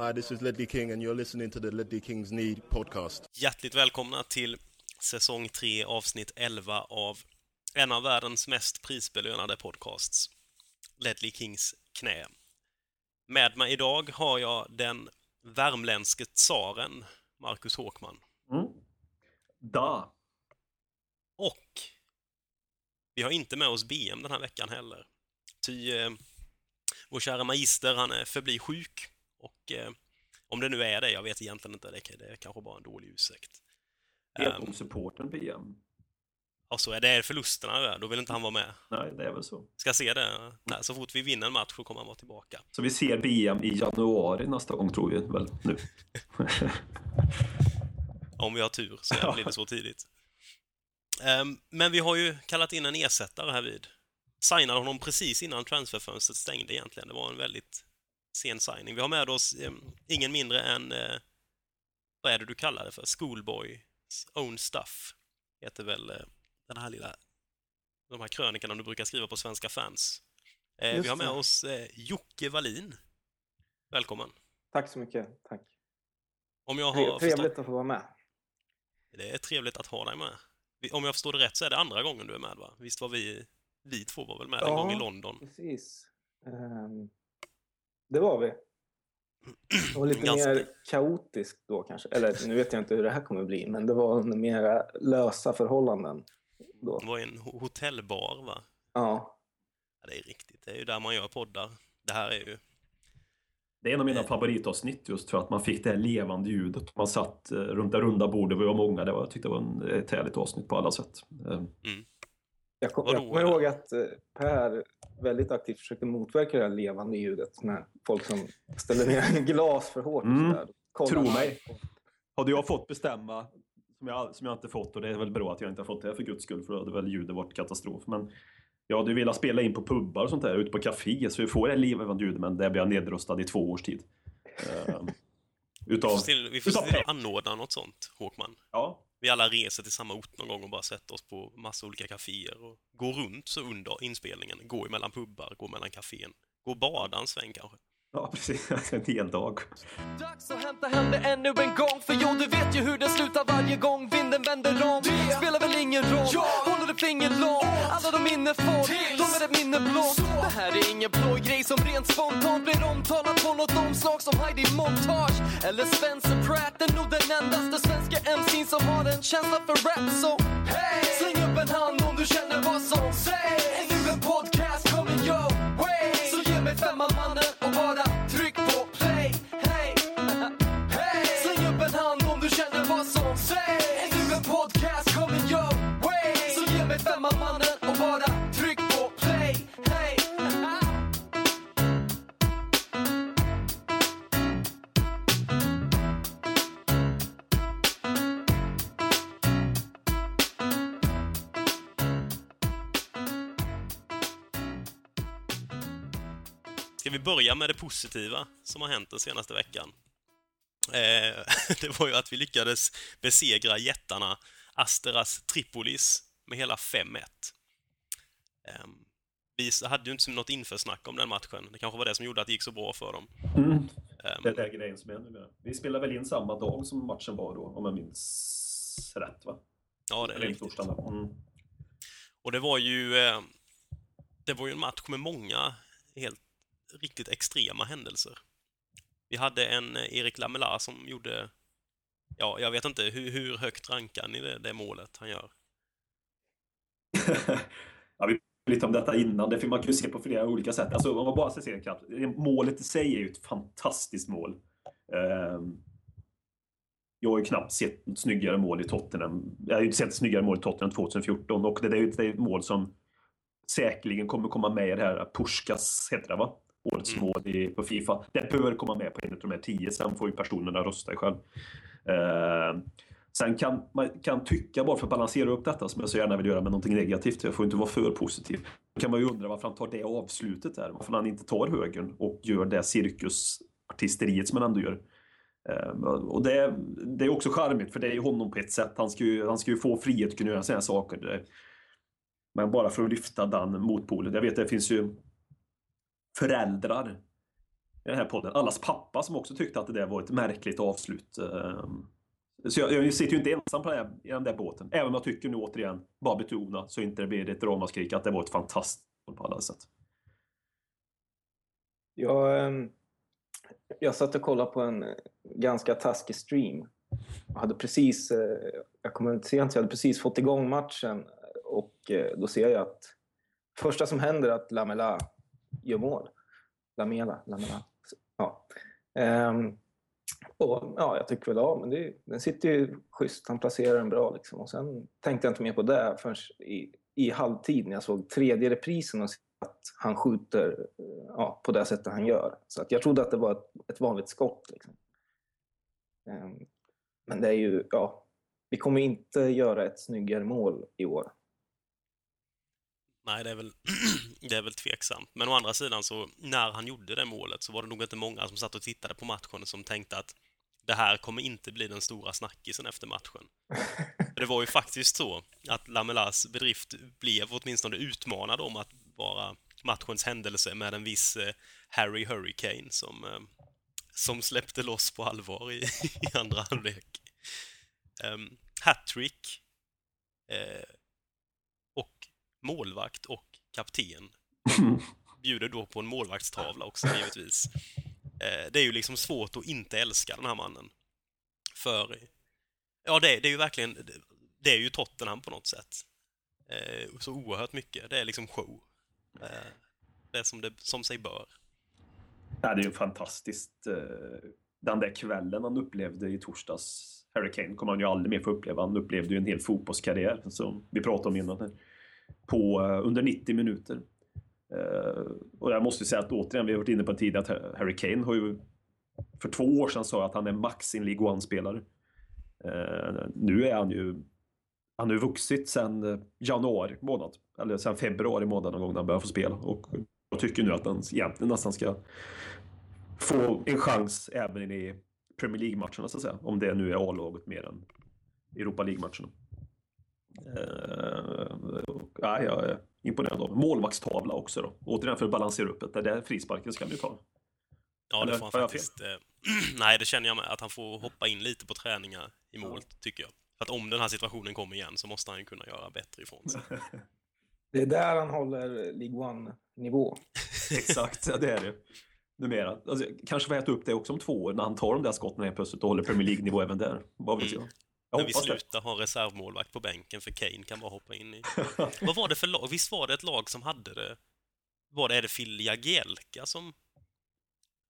Hi, this is Ledley King and you're listening to the Ledley Kings Need podcast. Hjärtligt välkomna till säsong 3, avsnitt 11 av en av världens mest prisbelönade podcasts, Ledley Kings knä. Med mig idag har jag den värmländske tsaren, Marcus Håkman. Mm. Da. Och vi har inte med oss BM den här veckan heller. Ty eh, vår kära magister, han är förbli sjuk. Och eh, om det nu är det, jag vet egentligen inte, det, det är kanske bara en dålig ursäkt. Um, supporten BM. Ja, så är det förlusterna där, då vill inte han vara med. Nej, det är väl så. Ska se det. Nej, så fort vi vinner en match så kommer han vara tillbaka. Så vi ser BM i januari nästa gång tror vi väl nu. Om vi har tur så blir det så tidigt. Um, men vi har ju kallat in en ersättare här vid. Signade honom precis innan transferfönstret stängde egentligen. Det var en väldigt sen signing. Vi har med oss um, ingen mindre än, uh, vad är det du kallar det för? Schoolboys own stuff. Heter väl uh, den här lilla, de här krönikorna du brukar skriva på Svenska fans. Uh, vi har med det. oss Jocke Wallin. Välkommen. Tack så mycket. Tack. Om jag har Trevligt förstått... att få vara med. Det är trevligt att ha dig med. Om jag förstår det rätt så är det andra gången du är med va? Visst var vi, vi två var väl med ja, en gång i London? precis. Um, det var vi. Det var lite Ganska... mer kaotiskt då kanske. Eller nu vet jag inte hur det här kommer bli, men det var mera lösa förhållanden. Då. Det var en hotellbar va? Ja. ja. Det är riktigt. Det är ju där man gör poddar. Det här är ju det är en av mina favoritavsnitt just för att man fick det här levande ljudet. Man satt eh, runt det runda bordet, vi var många. Det var, jag tyckte det var en, ett härligt avsnitt på alla sätt. Eh. Mm. Jag, kom, jag kommer ihåg att eh, Per väldigt aktivt försökte motverka det här levande ljudet med folk som ställer ner glas för hårt. Mm. Tro mig. Hade jag fått bestämma, som jag, som jag inte fått, och det är väl bra att jag inte har fått det för guds skull, för då hade väl ljudet varit katastrof. Men jag hade velat spela in på pubbar och sånt där, ute på café, så vi får det levande ljud, men där blir jag nedröstad i två års tid. Uh, utav, vi får till att anordna något sånt, Håkman. Ja. Vi alla reser till samma ort någon gång och bara sätter oss på massa olika kaféer och går runt så under inspelningen. Går emellan pubbar, går mellan kafén. Går och badar en sväng kanske. Ja, precis. En hel dag. Dags att hämta hem det ännu en gång För jo, du vet ju hur det slutar varje gång vinden vänder om. Det spelar väl ingen roll, ja. håller du finger långt Alla de minne får, de är ett minne blått. Det här är ingen blå grej som rent spontant blir omtalat på något omslag som Heidi Montage Eller Spencer Pratt, är nog den endaste svenska MC'n som har en känsla för rap Så hey! släng upp en hand om du känner vad som sägs. Är nu en podcast coming your way. Så ge mig femman mannen som sägs. Är du en podcast coming your way? Så ge mig femman mannen och bara tryck på play. Hey. Ska vi börja med det positiva som har hänt den senaste veckan? Eh, det var ju att vi lyckades besegra jättarna Asteras Tripolis med hela 5-1. Eh, vi hade ju inte något införsnack om den matchen. Det kanske var det som gjorde att det gick så bra för dem. Mm. Um, det är grejen som är nu. Vi spelade väl in samma dag som matchen var då, om jag minns rätt va? Ja, det är riktigt. Mm. Och det var ju... Eh, det var ju en match med många helt riktigt extrema händelser. Vi hade en eh, Erik Lamela som gjorde, ja, jag vet inte, hur, hur högt rankar ni det, det målet han gör? ja, vi lite om detta innan, det man kan ju se på flera olika sätt. Alltså om man bara ska se målet i sig är ju ett fantastiskt mål. Ehm, jag har ju knappt sett ett snyggare mål i Tottenham. Jag har ju inte sett ett snyggare mål i Tottenham 2014 och det är ju ett mål som säkerligen kommer komma med i det här Puskas, heter det va? Årets mm. mål i, på Fifa. Det bör komma med på en av de här tio, sen får ju personerna rösta själv. Eh, sen kan man kan tycka, bara för att balansera upp detta, som jag så gärna vill göra med någonting negativt, jag får inte vara för positiv. Då kan man ju undra varför han tar det avslutet där, varför han inte tar högern och gör det cirkusartisteriet som han ändå gör. Uh, och det, det, är också charmigt för det är ju honom på ett sätt. Han ska ju, han ska ju få frihet att kunna göra sådana saker. Men bara för att lyfta den motpolen. Jag vet det finns ju föräldrar i den här podden, allas pappa som också tyckte att det där var ett märkligt avslut. Eh, så jag, jag sitter ju inte ensam på den, här, i den där båten. Även om jag tycker nu återigen, bara betona så inte det blir ett ramaskrik, att det var ett fantastiskt på alla sätt. Jag, ehm, jag satt och kollade på en ganska taskig stream. Jag hade precis, eh, jag kommer inte sent, så jag hade precis fått igång matchen och eh, då ser jag att första som händer är att Lamela gör mål. Lamela, Lamela. Ja. Um, och ja, jag tycker väl, ja, men det, den sitter ju schysst. Han placerar den bra liksom. Och sen tänkte jag inte mer på det förrän i, i halvtid när jag såg tredje reprisen och att han skjuter ja, på det sättet han gör. Så att jag trodde att det var ett, ett vanligt skott. Liksom. Um, men det är ju, ja, vi kommer inte göra ett snyggare mål i år. Nej, det är, väl, det är väl tveksamt. Men å andra sidan så, när han gjorde det målet så var det nog inte många som satt och tittade på matchen som tänkte att det här kommer inte bli den stora snackisen efter matchen. det var ju faktiskt så att Lamelas bedrift blev åtminstone utmanad om att vara matchens händelse med en viss eh, Harry Hurricane som, eh, som släppte loss på allvar i, i andra halvlek. Um, Hattrick och målvakt och kapten bjuder då på en målvaktstavla också givetvis. Eh, det är ju liksom svårt att inte älska den här mannen. För, ja det, det är ju verkligen, det är ju Tottenham på något sätt. Eh, så oerhört mycket. Det är liksom show. Eh, det är som, det, som sig bör. Ja, det är ju fantastiskt. Den där kvällen han upplevde i torsdags. Harry Kane kommer han ju aldrig mer få uppleva. Han upplevde ju en hel fotbollskarriär som vi pratade om innan. På, eh, under 90 minuter. Uh, och jag måste säga att återigen, vi har varit inne på tidigare att Harry Kane har ju för två år sedan sa att han är max en League One-spelare. Uh, nu är han ju han har ju vuxit sedan januari månad, eller sedan februari månad någon gång när han började få spela. Och jag tycker nu att han egentligen nästan ska få en chans även i Premier League-matcherna så att säga. Om det nu är A-laget mer än Europa League-matcherna. Uh, ja, jag är imponerad av. Målvaktstavla också då. Återigen för att balansera upp det. Det är frisparken ska han ju ta. Ja, det får han faktiskt. Eh, nej, det känner jag med. Att han får hoppa in lite på träningar i mål, ja. tycker jag. För att om den här situationen kommer igen så måste han ju kunna göra bättre ifrån sig. Det är där han håller League One-nivå. Exakt, ja, det är det numera. Alltså, kanske får äta upp det också om två år när han tar de där skotten helt plötsligt och håller Premier League-nivå även där. Vad vet mm. jag. Jag När vi slutar ha reservmålvakt på bänken för Kane kan bara hoppa in i... Vad var det för lag? Visst var det ett lag som hade det? Var det, är det Phil Jagielka som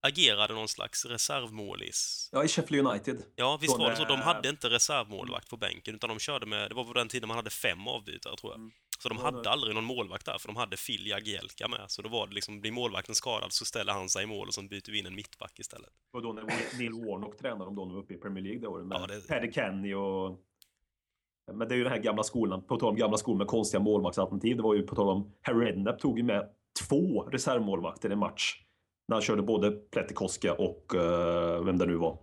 agerade någon slags reservmålis? Ja, i Sheffield United. Ja, visst var det så. De hade inte reservmålvakt på bänken, utan de körde med... Det var på den tiden man hade fem avbytare, tror jag. Mm. Så de hade aldrig någon målvakt där, för de hade Phil Jagielka med. Så då var det liksom, blir målvakten skadad så ställer han sig i mål och så byter vi in en mittback istället. Och då när Neil Warnock tränade de då när de var uppe i Premier League det året med ja, det... Paddy Kenny och... Men det är ju den här gamla skolan, på tal om gamla skolan med konstiga målvaktsalternativ. Det var ju på tal om Harry Redknapp tog ju med två reservmålvakter i en match. När han körde både Pletikoska och uh, vem det nu var.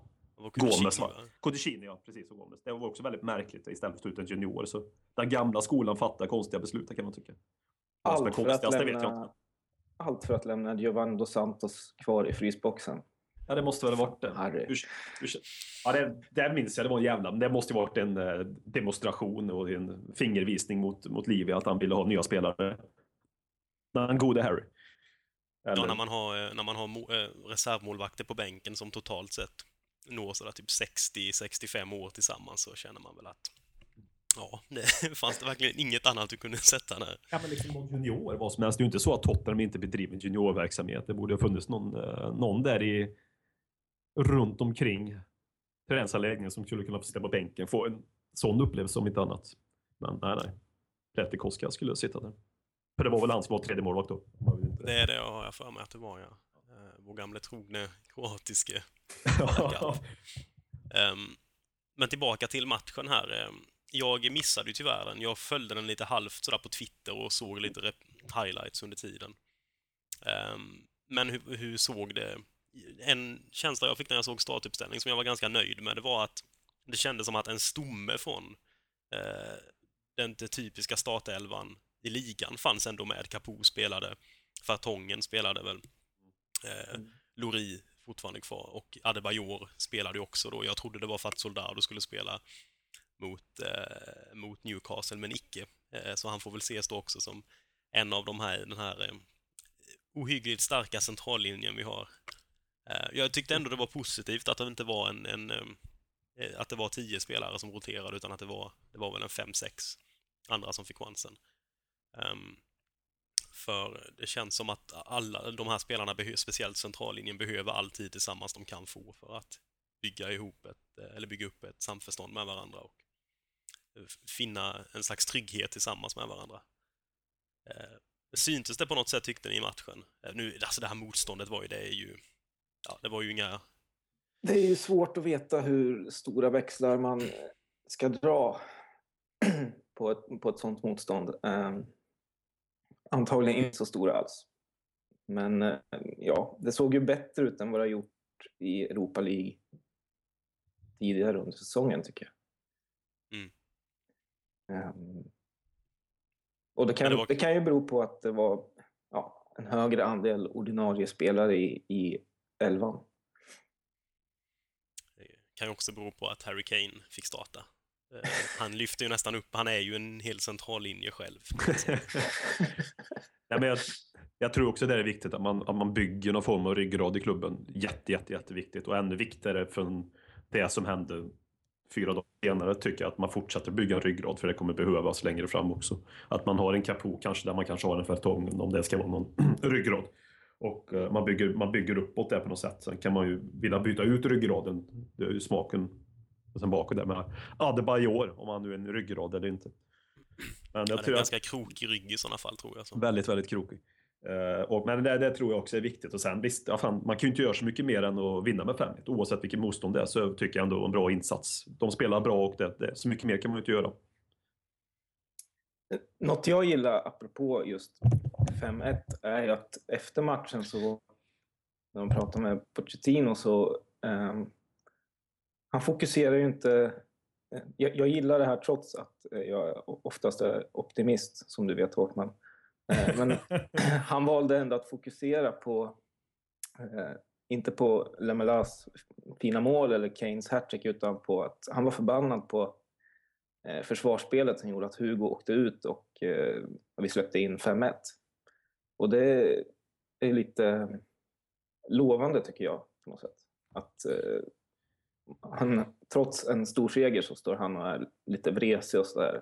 Gomes va? Codicini, ja. Precis, och Gomes. Det var också väldigt märkligt istället för att ta ut en junior. Så den gamla skolan fattar konstiga beslut kan man tycka. Allt för, att lämna, allt för att lämna Giovanni dos Santos kvar i frysboxen. Ja, det måste väl ha varit det. Ja, det, det minns jag. Det var en jävla... Det måste ha varit en eh, demonstration och en fingervisning mot, mot Livia att han ville ha nya spelare. Den gode Harry. Eller? Ja, när man har, eh, när man har eh, reservmålvakter på bänken som totalt sett når sådär typ 60-65 år tillsammans så känner man väl att Ja, det fanns det verkligen inget annat du kunde sätta där. Ja, men liksom junior, vad som helst. Det är ju inte så att Tottenham inte bedriver juniorverksamhet. Det borde ha funnits någon, eh, någon där i runt omkring träningsanläggningen som skulle kunna få sitta på bänken. Få en sån upplevelse om inte annat. Men nej, nej. Pletikoska skulle sitta där. För det var väl han som var tredje målvakt då? Det är det har jag för mig att det var, ja vår gamle trogne kroatiske um, Men tillbaka till matchen här. Um, jag missade ju tyvärr den. Jag följde den lite halvt sådär på Twitter och såg lite highlights under tiden. Um, men hur, hur, såg det? En känsla jag fick när jag såg startuppställningen som jag var ganska nöjd med, det var att det kändes som att en stomme från uh, den typiska startelvan i ligan fanns ändå med. Capo spelade, Fartongen spelade väl Eh, mm. Lori fortfarande kvar och Adebayor spelade ju också då. Jag trodde det var för att Soldado skulle spela mot, eh, mot Newcastle, men icke. Eh, så han får väl ses då också som en av de här, den här eh, ohyggligt starka centrallinjen vi har. Eh, jag tyckte ändå det var positivt att det inte var en, en eh, att det var tio spelare som roterade utan att det var, det var väl en fem, sex andra som fick chansen. Um, för det känns som att alla de här spelarna, speciellt centrallinjen, behöver all tid tillsammans de kan få för att bygga ihop ett, eh, eller bygga upp ett samförstånd med varandra och eh, finna en slags trygghet tillsammans med varandra. Eh, syntes det på något sätt tyckte ni i matchen? Nu, alltså det här motståndet var ju, det är ju, ja, det var ju inga... Det är ju svårt att veta hur stora växlar man ska dra på ett, på ett sånt motstånd. Um, antagligen inte så stora alls. Men uh, ja, det såg ju bättre ut än vad det har gjort i Europa League tidigare under säsongen tycker jag. Mm. Um, och det kan, det, var... det, kan ju bero på att det var ja, en högre andel ordinarie spelare i, i elvan. Det kan ju också bero på att Harry Kane fick starta. Eh, han lyfter ju nästan upp, han är ju en hel central linje själv. Nej, men jag, jag, tror också det är viktigt att man, att man bygger någon form av ryggrad i klubben. Jätte, jätte, jätteviktigt och ännu viktigare från det som hände fyra dagar senare tycker jag att man fortsätter bygga en ryggrad för det kommer behövas längre fram också. Att man har en kapo kanske där man kanske har en Fertongen om det ska vara någon ryggrad. Och eh, man, bygger, man bygger uppåt det på något sätt. Sen kan man ju vilja byta ut ryggraden. Det är ju smaken och sen bakåt där med Adebayor, om han nu är en ryggrad eller inte. Men jag ja, tror det är ganska krokig rygg i sådana fall tror jag. Så. Väldigt, väldigt krokig. Uh, och, men det, det, tror jag också är viktigt. Och sen visst, ja, fan, man kan ju inte göra så mycket mer än att vinna med 5 Oavsett vilket motstånd det är så tycker jag ändå en bra insats. De spelar bra och det, det, så mycket mer kan man ju inte göra. Något jag gillar apropå just 5-1 är ju att efter matchen så när de pratar med Pochettino så um, han fokuserar ju inte jag, jag, gillar det här trots att jag oftast är optimist som du vet Håkman. Eh, men han valde ändå att fokusera på, eh, inte på Lemelas fina mål eller Kanes hattrick utan på att han var förbannad på eh, försvarsspelet som gjorde att Hugo åkte ut och vi släppte in 5-1. Och det är lite lovande tycker jag på något sätt. Att han, trots en stor seger så står han och är lite vresig och sådär.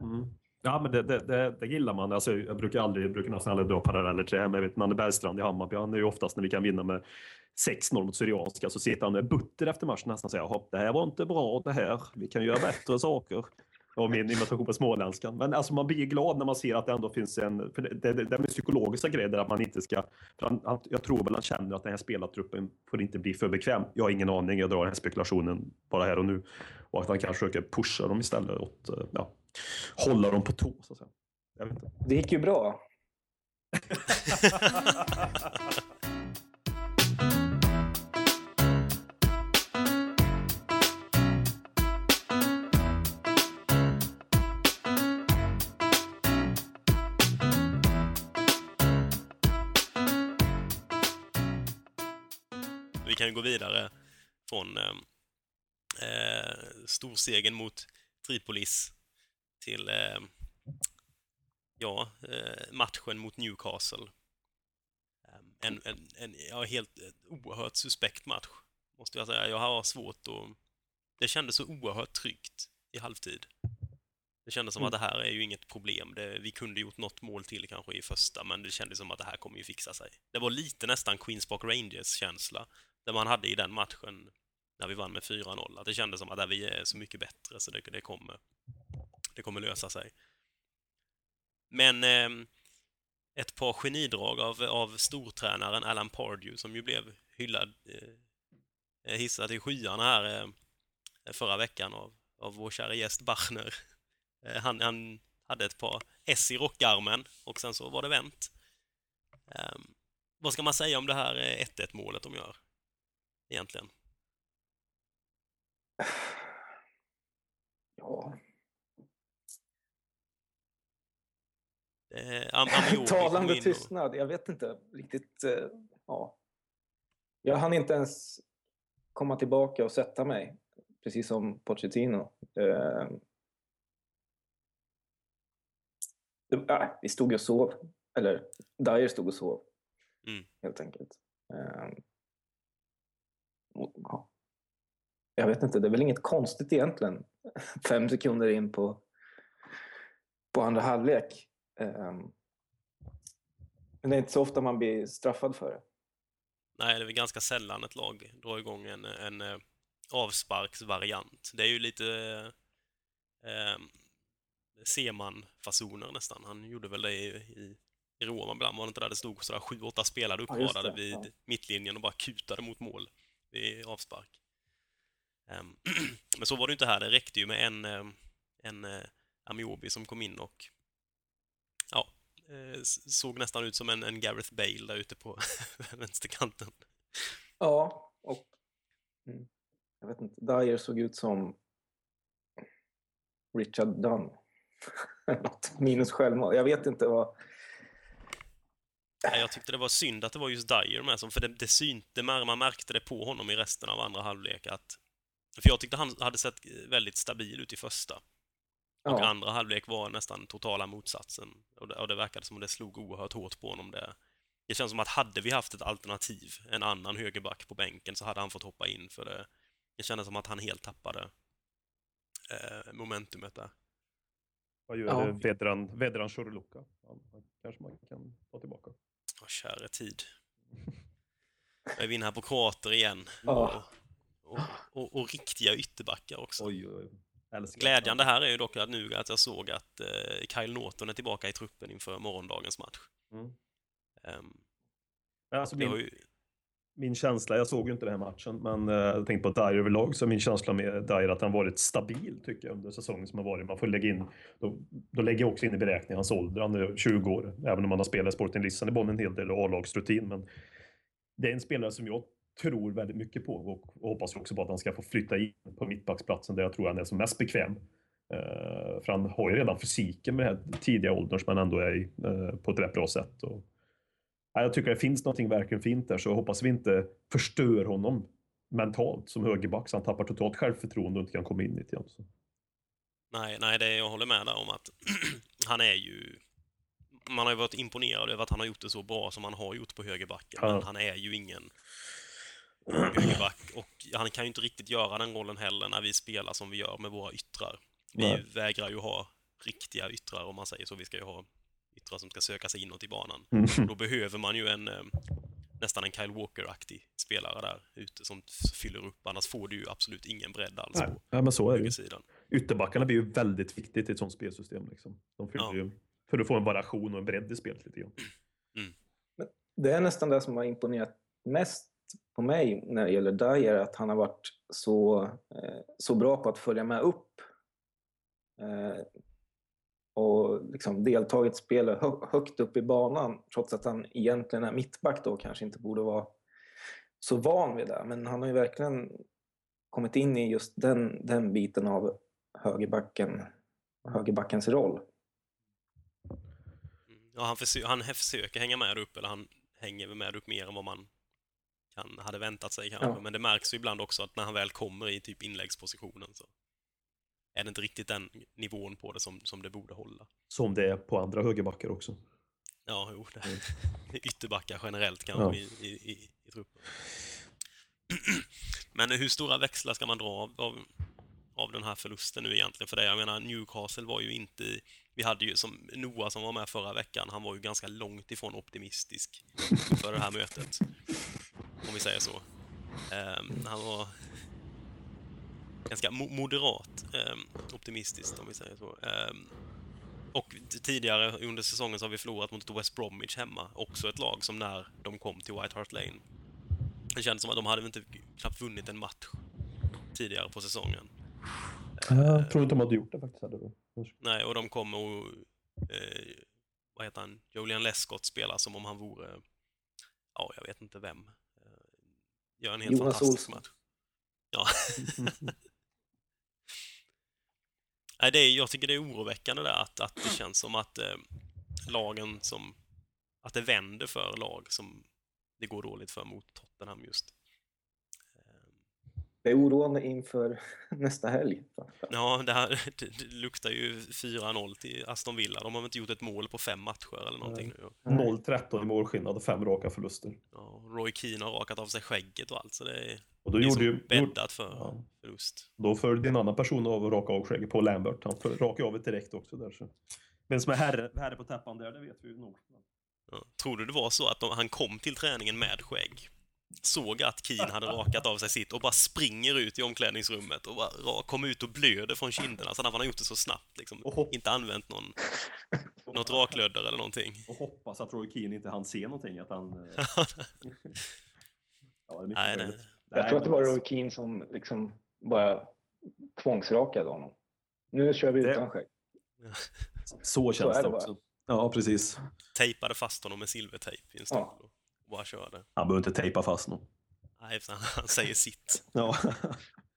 Mm. Ja, men det, det, det, det, gillar man. Alltså, jag brukar aldrig, jag brukar nästan aldrig dra paralleller till det men jag vet Nanne Bergstrand i Hammarby, han är ju oftast när vi kan vinna med 6-0 mot Syrianska så sitter han med butter efter matchen nästan och säger det här var inte bra det här, vi kan göra bättre saker. Och min imitation på småländskan. Men alltså man blir glad när man ser att det ändå finns en... För det, det, det är psykologiska grejer där att man inte ska... Han, jag tror väl han känner att den här spelartruppen får inte bli för bekväm. Jag har ingen aning, jag drar den här spekulationen bara här och nu. Och att han kanske försöker pusha dem istället och ja, hålla dem på tå. Så att säga. Jag vet inte. Det gick ju bra. kan ju gå vidare från eh, eh storsegen mot Tripolis till eh, ja, eh, matchen mot Newcastle. Ehm, en, en, en ja, helt oerhört suspekt match, måste jag säga. Jag har svårt att... Det kändes så oerhört tryggt i halvtid. Det kändes som mm. att det här är ju inget problem. Det, vi kunde gjort något mål till kanske i första, men det kändes som att det här kommer ju fixa sig. Det var lite nästan Queens Park Rangers-känsla, det man hade i den matchen när vi vann med 4-0. Att det kändes som att äh, vi är så mycket bättre, så det, det kommer det kommer lösa sig. Men eh, ett par genidrag av, av stortränaren Alan Pardew som ju blev hyllad, eh, eh, hissad i skyarna här eh, förra veckan av, av vår kära gäst Bachner. Eh, han, han hade ett par S i rockarmen och sen så var det vänt. Eh, vad ska man säga om det här eh, 1-1-målet de gör? Egentligen. Ja, Eh, Talande tystnad. Jag vet inte riktigt. Eh, ja. Jag hann inte ens komma tillbaka och sätta mig, precis som Pochettino. Eh, äh, vi stod och sov, eller Dyer stod och sov, Mm. helt enkelt. Eh, och, ja. Jag vet inte, det är väl inget konstigt egentligen. Fem sekunder in på, på andra halvlek. Eh, men det är inte så ofta man blir straffad för det. Nej, det är väl ganska sällan ett lag drar igång en, en eh, avsparksvariant. Det är ju lite eh, Seman-fasoner nästan. Han gjorde väl det i, i, i Roma ibland, var det inte där det stod sådär sju, åtta spelare Ja, uppradade det, vid ja. mittlinjen och bara kutade mot mål vid avspark. Ehm, men så var det ju inte här. Det räckte ju med en, ehm, en eh, Amiobi som kom in och ja, eh, såg nästan ut som en, en Gareth Bale där ute på vänsterkanten. Ja, och mm, jag vet inte, Dyer såg ut som Richard Dunn. Minus självmål. Jag vet inte vad... Nej, Jag tyckte det var synd att det var just Dyer med, som- för det, det synte, man man märkte det på honom i resten av andra halvlek att... För jag tyckte han hade sett väldigt stabil ut i första. Och Ja, andra halvlek var nästan totala motsatsen. Och det, och det verkade som att det slog oerhört hårt på honom. Det, det känns som att hade vi haft ett alternativ, en annan högerback på bänken, så hade han fått hoppa in för det. Det kändes som att han helt tappade eh, momentumet där. Vad gör Ja. ja. Vedran, Vedran Shurluka? Kanske man kan ta tillbaka. Åh, käre tid. Nu är vi inne här på kroater igen. Ja. Och, och, och, riktiga ytterbackar också. Oj, oj, Glädjande här är ju dock att nu att jag såg att eh, Kyle Norton är tillbaka i truppen inför morgondagens match. Mm. Men Alltså min, ju, min känsla, jag såg ju inte den här matchen, men eh, jag tänkte på Dyer överlag, så är min känsla med Dyer att han varit stabil tycker jag under säsongen som har varit. Man får lägga in, då, då lägger jag också in i beräkningen hans ålder, han är 20 år, även om han har spelat i Sporting Lissabon en hel del och A-lagsrutin. Men det är en spelare som jag tror väldigt mycket på och, och hoppas också på att han ska få flytta in på mittbacksplatsen där jag tror han är som mest bekväm. Eh, för han har ju redan fysiken med den här tidiga åldern som han ändå är i eh, på ett rätt bra sätt. Och, jag tycker det finns någonting verkligen fint där, så jag hoppas vi inte förstör honom mentalt som högerback, så han tappar totalt självförtroende och inte kan komma in i det igen. Så. nej, nej, det jag håller med där om att han är ju... Man har ju varit imponerad över att han har gjort det så bra som han har gjort på högerbacken, Ja. men han är ju ingen högerback och han kan ju inte riktigt göra den rollen heller när vi spelar som vi gör med våra yttrar. Vi Nej. vägrar ju ha riktiga yttrar om man säger så. Vi ska ju ha yttrar som ska söka sig inåt i banan. Mm. Då behöver man ju en eh, nästan en Kyle Walker-aktig spelare där ute som fyller upp, annars får du ju absolut ingen bredd alls Nej, på ja, men så är det högersidan. Ytterbackarna blir ju väldigt viktigt i ett sånt spelsystem. Liksom. De fyller Ja. ju, för att få en variation och en bredd i spelet lite grann. det är nästan det som har imponerat mest på mig när det gäller Dyer, att han har varit så, eh, så bra på att följa med upp eh, och liksom deltagit spelet hö högt upp i banan, trots att han egentligen är mittback då kanske inte borde vara så van vid det. Men han har ju verkligen kommit in i just den, den biten av högerbacken, högerbackens roll. Ja, han, försö- han försöker hänga med upp, eller han hänger med upp mer än vad man kan, hade väntat sig kanske. Ja. Men det märks ju ibland också att när han väl kommer i typ inläggspositionen så är det inte riktigt den nivån på det som, som det borde hålla. Som det är på andra högerbackar också. Ja, jo, det ytterbackar generellt kanske Ja. i, i, i, i truppen. Men hur stora växlar ska man dra av, av, av den här förlusten nu egentligen? För det, jag menar, Newcastle var ju inte... Vi hade ju som Noah som var med förra veckan, han var ju ganska långt ifrån optimistisk för det här mötet. Om vi säger så. Ehm, han var ganska mo moderat ehm, optimistisk, om vi säger så. Ehm, och tidigare under säsongen så har vi förlorat mot West Bromwich hemma. Också ett lag som när de kom till White Hart Lane. Det kändes som att de hade inte knappt vunnit en match tidigare på säsongen. Jag tror inte de hade gjort det faktiskt. Hade de. Nej, och de kommer och... Eh, vad heter han? Julian Lescott spelar som om han vore... Ja, jag vet inte vem. Eh, gör en helt Jonas fantastisk Olsson. match. Ja. Nej, det är, jag tycker det är oroväckande där att, att det känns som att eh, lagen som... Att det vänder för lag som det går dåligt för mot Tottenham just. Det är oroande inför nästa helg. Ja, det, här, det, det luktar ju 4-0 till Aston Villa. De har väl inte gjort ett mål på fem matcher eller någonting nu. 0-13 i målskillnad och fem raka förluster. Ja, Roy Keane har rakat av sig skägget och allt, så det är, Och då det är gjorde ju, bäddat för ja. förlust. då följde en annan person av att raka av skägget på Lambert. Han rakade av det direkt också där. Så. Vem som är herre, herre på täppan där, det vet vi ju nog. Ja. Tror du det var så att de, han kom till träningen med skägg? Såg att Keane hade rakat av sig sitt och bara springer ut i omklädningsrummet och bara ra- kommer ut och blöder från kinderna. Har han gjort det så snabbt liksom. Och Inte använt någon, något raklödder eller någonting. Och hoppas att Roy Keane inte hann se någonting. Att han, eh, ja, det är mycket Nej, möjligt. Jag tror att det var Roy Keane som liksom bara tvångsrakade honom. Nu kör vi Det- utan skägg. Så känns är det bara. också. Ja, precis. Tejpade fast honom med silvertejp i en stol Ja. och bara körde. Han behöver inte tejpa fast någon. Nej, han, han säger sitt. Ja.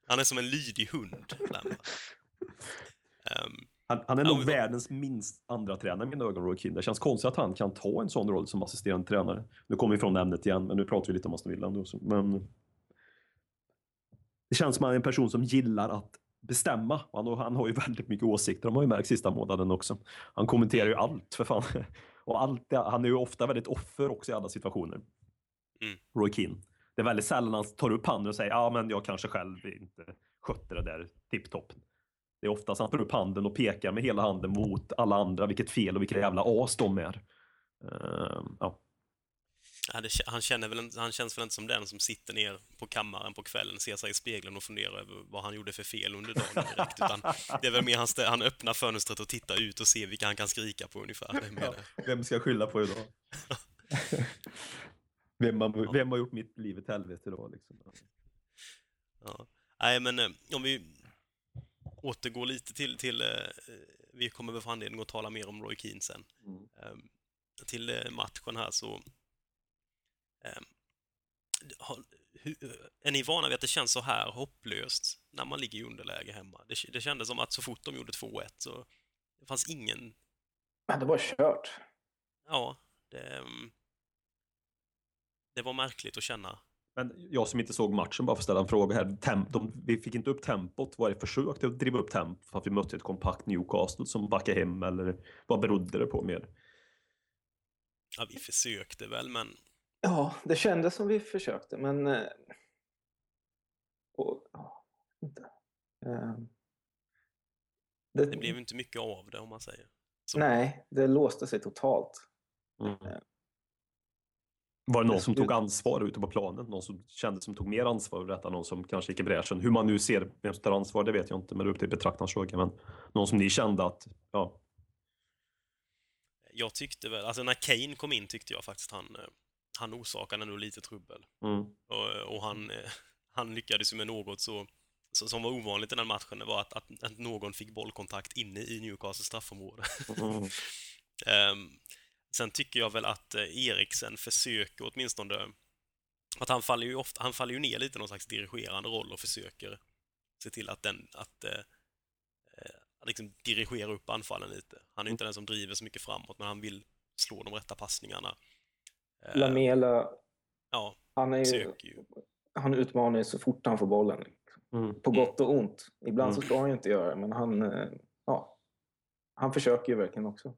Han är som en lydig hund. Ehm, Han, han är Ja, nog men- världens minst andra tränare i mina ögon, Roy Keane. Det känns konstigt att han kan ta en sån roll som assisterande tränare. Nu kommer vi från ämnet igen, men nu pratar vi lite om Aston Villa ändå. så- Men det känns som att han är en person som gillar att bestämma. Han, han har ju väldigt mycket åsikter, de har ju märkt sista månaden också. Han kommenterar ju allt för fan. Och allt, han är ju ofta väldigt offer också i alla situationer. Mm. Roy Keane. Det är väldigt sällan han tar upp handen och säger ja men jag kanske själv inte skötte det där tipptopp. Det är oftast han tar upp handen och pekar med hela handen mot alla andra, vilket fel och vilka jävla as de är. Ehm, ja. Ja, det, han, känner väl, han känns väl inte som den som sitter ner på kammaren på kvällen, ser sig i spegeln och funderar över vad han gjorde för fel under dagen direkt. Utan det är väl mer han, stä- han öppnar fönstret och tittar ut och ser vilka han kan skrika på ungefär. Är mer det. Vem ska jag skylla på idag? vem, har, vem har gjort mitt liv ett helvete idag? Liksom? Ja. Nej, men eh, om vi återgår lite till, till eh, vi kommer väl få anledning att tala mer om Roy Keane sen. Mm. Ehm, till eh, matchen här så... ehm, är ni vana vid att det känns så här hopplöst när man ligger i underläge hemma? Det, det kändes som att så fort de gjorde 2-1 så det fanns ingen... Men det var kört. Ja, det, ehm, det var märkligt att känna. Men jag som inte såg matchen, bara för att ställa en fråga här. Tem, de, vi fick inte upp tempot. Var det försök till att driva upp tempot för att vi mötte ett kompakt Newcastle som backade hem eller vad berodde det på mer? Ja, vi försökte väl, men Ja, det kändes som vi försökte, men... eh, Och, ja, inte. Eh, Det, det blev inte mycket av det om man säger. Så. Nej, det låste sig totalt. Var det någon Det som tog ansvar ute på planen? Någon som kände som tog mer ansvar över detta? Någon som kanske gick i bräschen? Hur man nu ser vem som tar ansvar, det vet jag inte, men det är upp till betraktarens fråga. Men någon som ni kände att, ja, Jag tyckte väl, alltså när Kane kom in tyckte jag faktiskt han, eh, han orsakade nog lite trubbel. mm, Och, och han, eh, han lyckades ju med något så, så, som var ovanligt i den matchen, det var att, att, att någon fick bollkontakt inne i Newcastles straffområde. mm, Ehm, sen tycker jag väl att eh, Eriksen försöker åtminstone... Att han faller ju ofta, han faller ju ner lite i någon slags dirigerande roll och försöker se till att den, att, eh, eh, liksom dirigera upp anfallen lite. Han är ju inte den som driver så mycket framåt, men han vill slå de rätta passningarna. Eh, Lamela, Ja, han, är ju, ju. han utmanar ju så fort han får bollen. mm. På gott och ont. Ibland så Mm. ska han ju inte göra det, men han, eh, ja, han försöker ju verkligen också.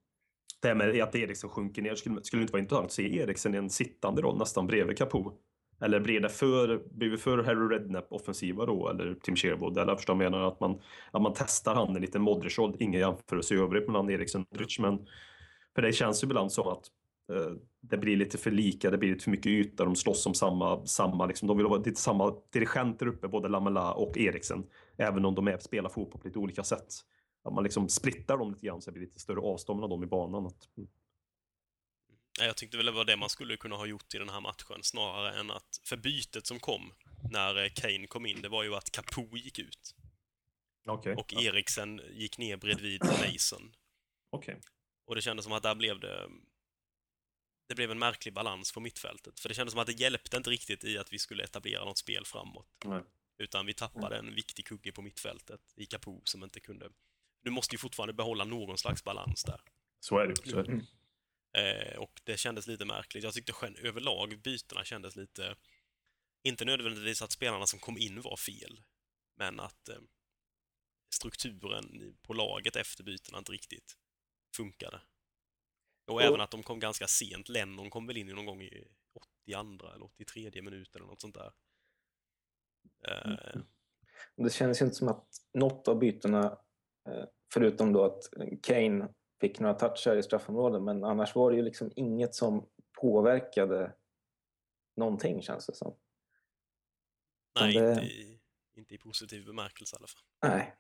Det här med att Eriksen sjunker ner, skulle, skulle det inte vara intressant att se Eriksen i en sittande roll nästan bredvid Capo? Eller blir det för, blir vi för Harry Redknapp offensiva då, eller Tim Sherwood? Eller förstår jag menar att man, att man testar han i lite Modric-roll, ingen jämförelse i övrigt mellan Eriksen och Modric, men för det känns ju ibland som att det blir lite för lika, det blir lite för mycket yta, de slåss om samma, samma liksom, de vill vara lite samma dirigenter uppe, både Lamela och Eriksen, även om de är, spelar fotboll på lite olika sätt. Att man liksom splittar dem lite grann så det blir lite större avstånd mellan dem i banan. Att, Nej, Jag tyckte väl det var det man skulle kunna ha gjort i den här matchen, snarare än att... För bytet som kom när eh, Kane kom in, det var ju att Capo gick ut. Okej. Och Eriksen gick ner bredvid Mason. Okej. Och det kändes som att där blev det... Det blev en märklig balans på mittfältet. För det kändes som att det hjälpte inte riktigt i att vi skulle etablera något spel framåt. Nej. Utan vi tappade en viktig kugge på mittfältet i Capo som inte kunde... Du måste ju fortfarande behålla någon slags balans där. Så är det. Så är det. Mm. Eh, och det kändes lite märkligt. Jag tyckte gen- överlag bytena kändes lite... Inte nödvändigtvis att spelarna som kom in var fel, men att eh, strukturen på laget efter bytena inte riktigt funkade. Och, Och- även att de kom ganska sent. Lennon kom väl in någon gång i 82 eller 83 minut eller något sånt där. Eh, Det känns ju inte som att något av bytena, eh, förutom då att Kane fick några touchar i straffområdet, men annars var det ju liksom inget som påverkade någonting känns det som. nej, det- inte, i, inte i positiv bemärkelse i alla fall. Nej.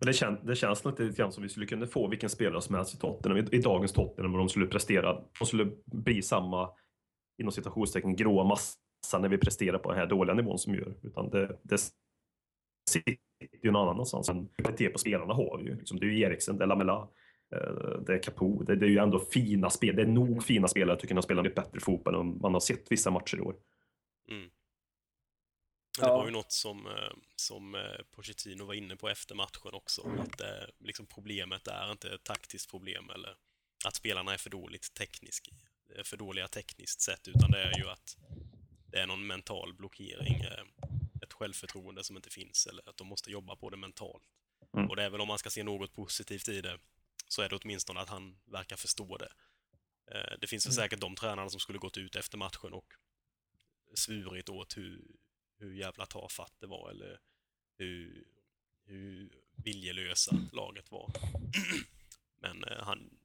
Men det, kän, det känns lite grann som vi skulle kunna få vilken spelare som helst i Tottenham, i, i dagens Tottenham, och de skulle prestera. De skulle bli samma, inom citationstecken, gråa massa när vi presterar på den här dåliga nivån som vi gör. Utan det, det sitter ju någon annanstans. Men kvalitet på spelarna har vi ju. Liksom, det är ju Eriksen, det är Lamela, eh, det är Capo. Det, det är ju ändå fina spel. Det är nog fina spelare att kunna spela lite bättre fotboll än man har sett vissa matcher i år. Mm. Men Det Ja. var ju något som, eh, som eh, Pochettino var inne på efter matchen också, att eh, liksom problemet är inte ett taktiskt problem eller att spelarna är för dåligt tekniskt, eh, för dåliga tekniskt sett, utan det är ju att det är någon mental blockering, ett självförtroende som inte finns, eller att de måste jobba på det mentalt. Mm. Och det är väl om man ska se något positivt i det, så är det åtminstone att han verkar förstå det. Det finns väl säkert de tränarna som skulle gått ut efter matchen och svurit åt hur, hur jävla tafatt det var eller hur, hur viljelösa laget var. Men eh, han,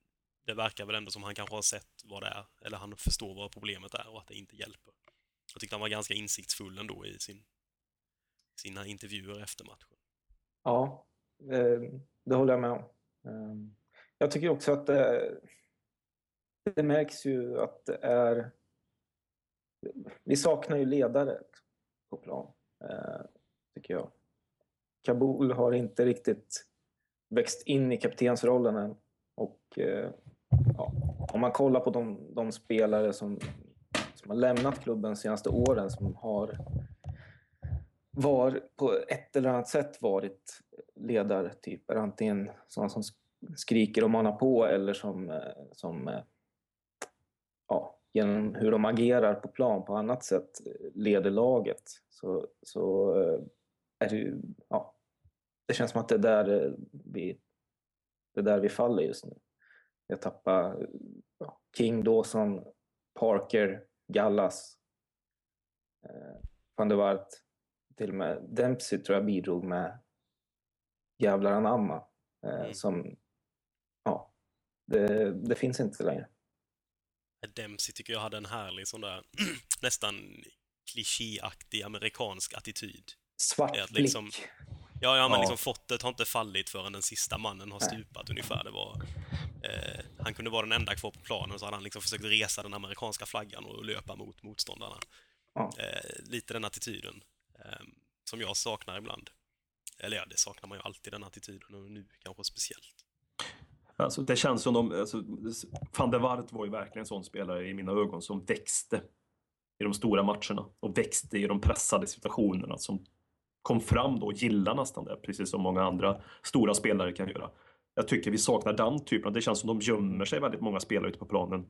det verkar väl ändå som han kanske har sett vad det är, eller han förstår vad problemet är och att det inte hjälper. Jag tyckte han var ganska insiktsfull ändå i sin, sina intervjuer efter matchen. Ja, eh, det håller jag med om. Ehm, jag tycker också att det, det märks ju att det är... Vi saknar ju ledare på plan, eh, tycker jag. Kabul har inte riktigt växt in i kaptensrollen än. Och eh, ja, om man kollar på de, de spelare som, som har lämnat klubben de senaste åren som har var på ett eller annat sätt varit ledartyper. Antingen sådana som skriker och manar på eller som, eh, som eh, genom hur de agerar på plan på annat sätt eh, leder laget. Så, så eh, är det ja, det känns som att det är där eh, vi, det är där vi faller just nu. Jag tappar ja, King, Dawson, Parker, Gallas, eh, van der Waart till och med Dempsey tror jag bidrog med jävlar anamma. Eh, Mm. Som, ja, det, det finns inte längre. Dempsey tycker jag hade en härlig sån där nästan klichéaktig amerikansk attityd. Svart blick. liksom- Ja, ja, men Ja. liksom fottet har inte fallit förrän den sista mannen har Nej. stupat ungefär. Det var, eh, han kunde vara den enda kvar på planen så hade han liksom försökt resa den amerikanska flaggan och löpa mot motståndarna. Ja. Eh, lite den attityden eh, som jag saknar ibland. Eller ja, det saknar man ju alltid, den attityden och nu kanske speciellt. Alltså, det känns som de, alltså, van der Waart var ju verkligen en sån spelare i mina ögon som växte i de stora matcherna och växte i de pressade situationerna som kom fram då och gillade nästan det, precis som många andra stora spelare kan göra. Jag tycker vi saknar den typen av, det känns som de gömmer sig väldigt många spelare ute på planen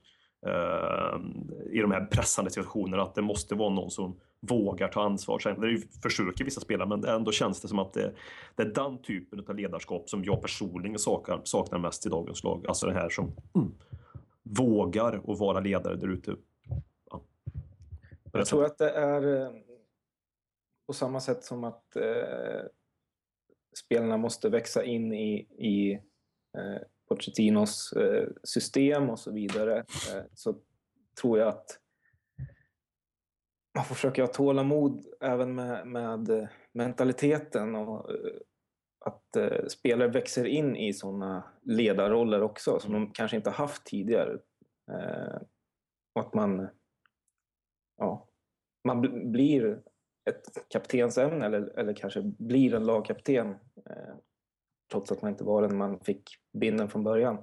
i de här pressande situationerna, att det måste vara någon som vågar ta ansvar. Sen det försöker vissa spelare, men ändå känns det som att det, det är den typen av ledarskap som jag personligen saknar, saknar mest i dagens lag. Alltså det här som mm, vågar och vara ledare där ute. Ja. Jag tror att det är eh, på samma sätt som att eh, spelarna måste växa in i, i eh, Pochettinos eh, system och så vidare. Eh, så tror jag att man får försöka ha tålamod även med, med eh, mentaliteten och att spelare växer in i sådana ledarroller också som de kanske inte haft tidigare. Och att man ja, man blir ett kaptensämne eller, eller kanske blir en lagkapten trots att man inte var den man fick binden från början.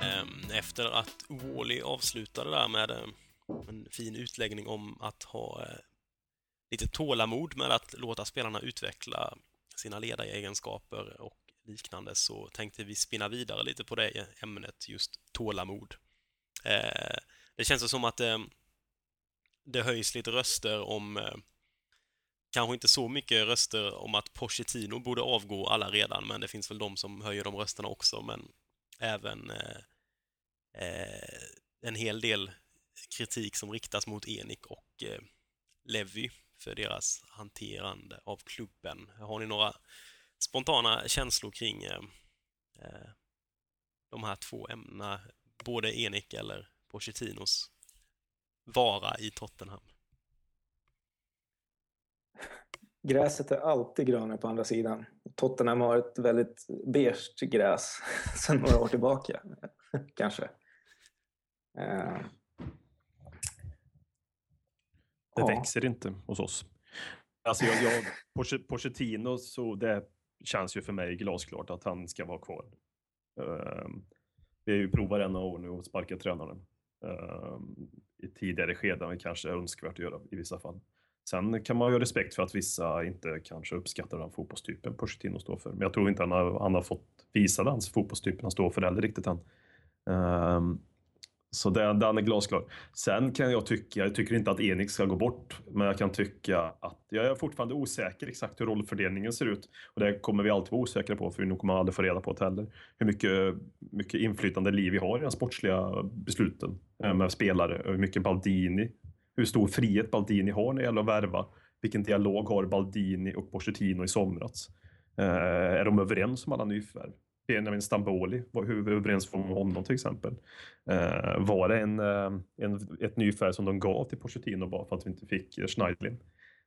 Ehm, efter att Wally avslutade där med ehm, en fin utläggning om att ha eh, lite tålamod med att låta spelarna utveckla sina ledaregenskaper och liknande så tänkte vi spinna vidare lite på det ämnet, just tålamod. Eh, det känns som att eh, det höjs lite röster om, eh, kanske inte så mycket röster om att Pochettino borde avgå alla redan, men det finns väl de som höjer de rösterna också, men även eh, eh, en hel del kritik som riktas mot Enik och eh, Levy för deras hanterande av klubben. Har ni några spontana känslor kring eh, eh, de här två ämnena, både Enik eller Pochettinos vara i Tottenham? Gräset är alltid grönare på andra sidan. Tottenham har ett väldigt beige gräs sedan några år tillbaka, kanske. Uh, det ja. växer inte hos oss. Alltså jag, jag, Pochettino, så det känns ju för mig glasklart att han ska vara kvar. Uh, vi har ju provat en år nu och sparkat tränaren. Uh, I tidigare skeden kanske är önskvärt att göra i vissa fall. Sen kan man ju ha respekt för att vissa inte kanske uppskattar den fotbollstypen Pochettino står för. Men jag tror inte han har, han har fått visa den fotbollstypen han står för heller riktigt än. Uh, så den, den är glasklar. Sen kan jag tycka, jag tycker inte att Enix ska gå bort, men jag kan tycka att jag är fortfarande osäker exakt hur rollfördelningen ser ut. Och det kommer vi alltid vara osäkra på, för vi kommer aldrig få reda på det heller. Hur mycket, mycket inflytande liv vi har i de sportsliga besluten eh, med spelare, hur mycket Baldini, hur stor frihet Baldini har när det gäller att värva. Vilken dialog har Baldini och Pochettino i somras? Eh, är de överens om alla nyförvärv? Benjamin Stamboli, hur vi överens om honom till exempel. Eh, var det en, eh, en, ett nyfärg som de gav till Pochettino bara för att vi inte fick eh, Schneidlin?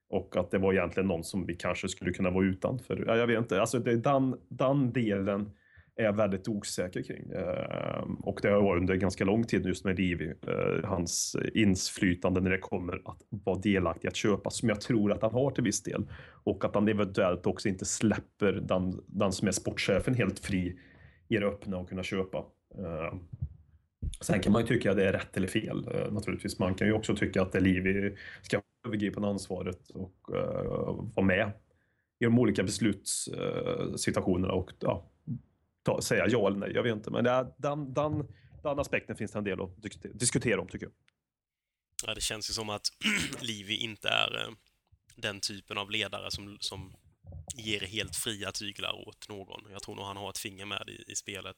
Och att det var egentligen någon som vi kanske skulle kunna vara utan. För, jag vet inte, alltså det, den, den delen är jag väldigt osäker kring. Ehm, och det har jag varit under ganska lång tid just med Rivi, eh, hans inflytande när det kommer att vara delaktig att köpa, som jag tror att han har till viss del. Och att han eventuellt också inte släpper den, den som är sportchefen helt fri i det öppna och kunna köpa. Ehm, sen kan man ju tycka att det är rätt eller fel eh, naturligtvis. Man kan ju också tycka att Elivi ska ha övergripande ansvaret och eh, vara med i de olika beslutssituationerna och ja, ta, säga ja eller nej. Jag vet inte, men det den, den, den aspekten finns det en del att diskutera om tycker jag. Ja, det känns ju som att Livi inte är eh, den typen av ledare som, som ger helt fria tyglar åt någon. Jag tror nog han har ett finger med i, i spelet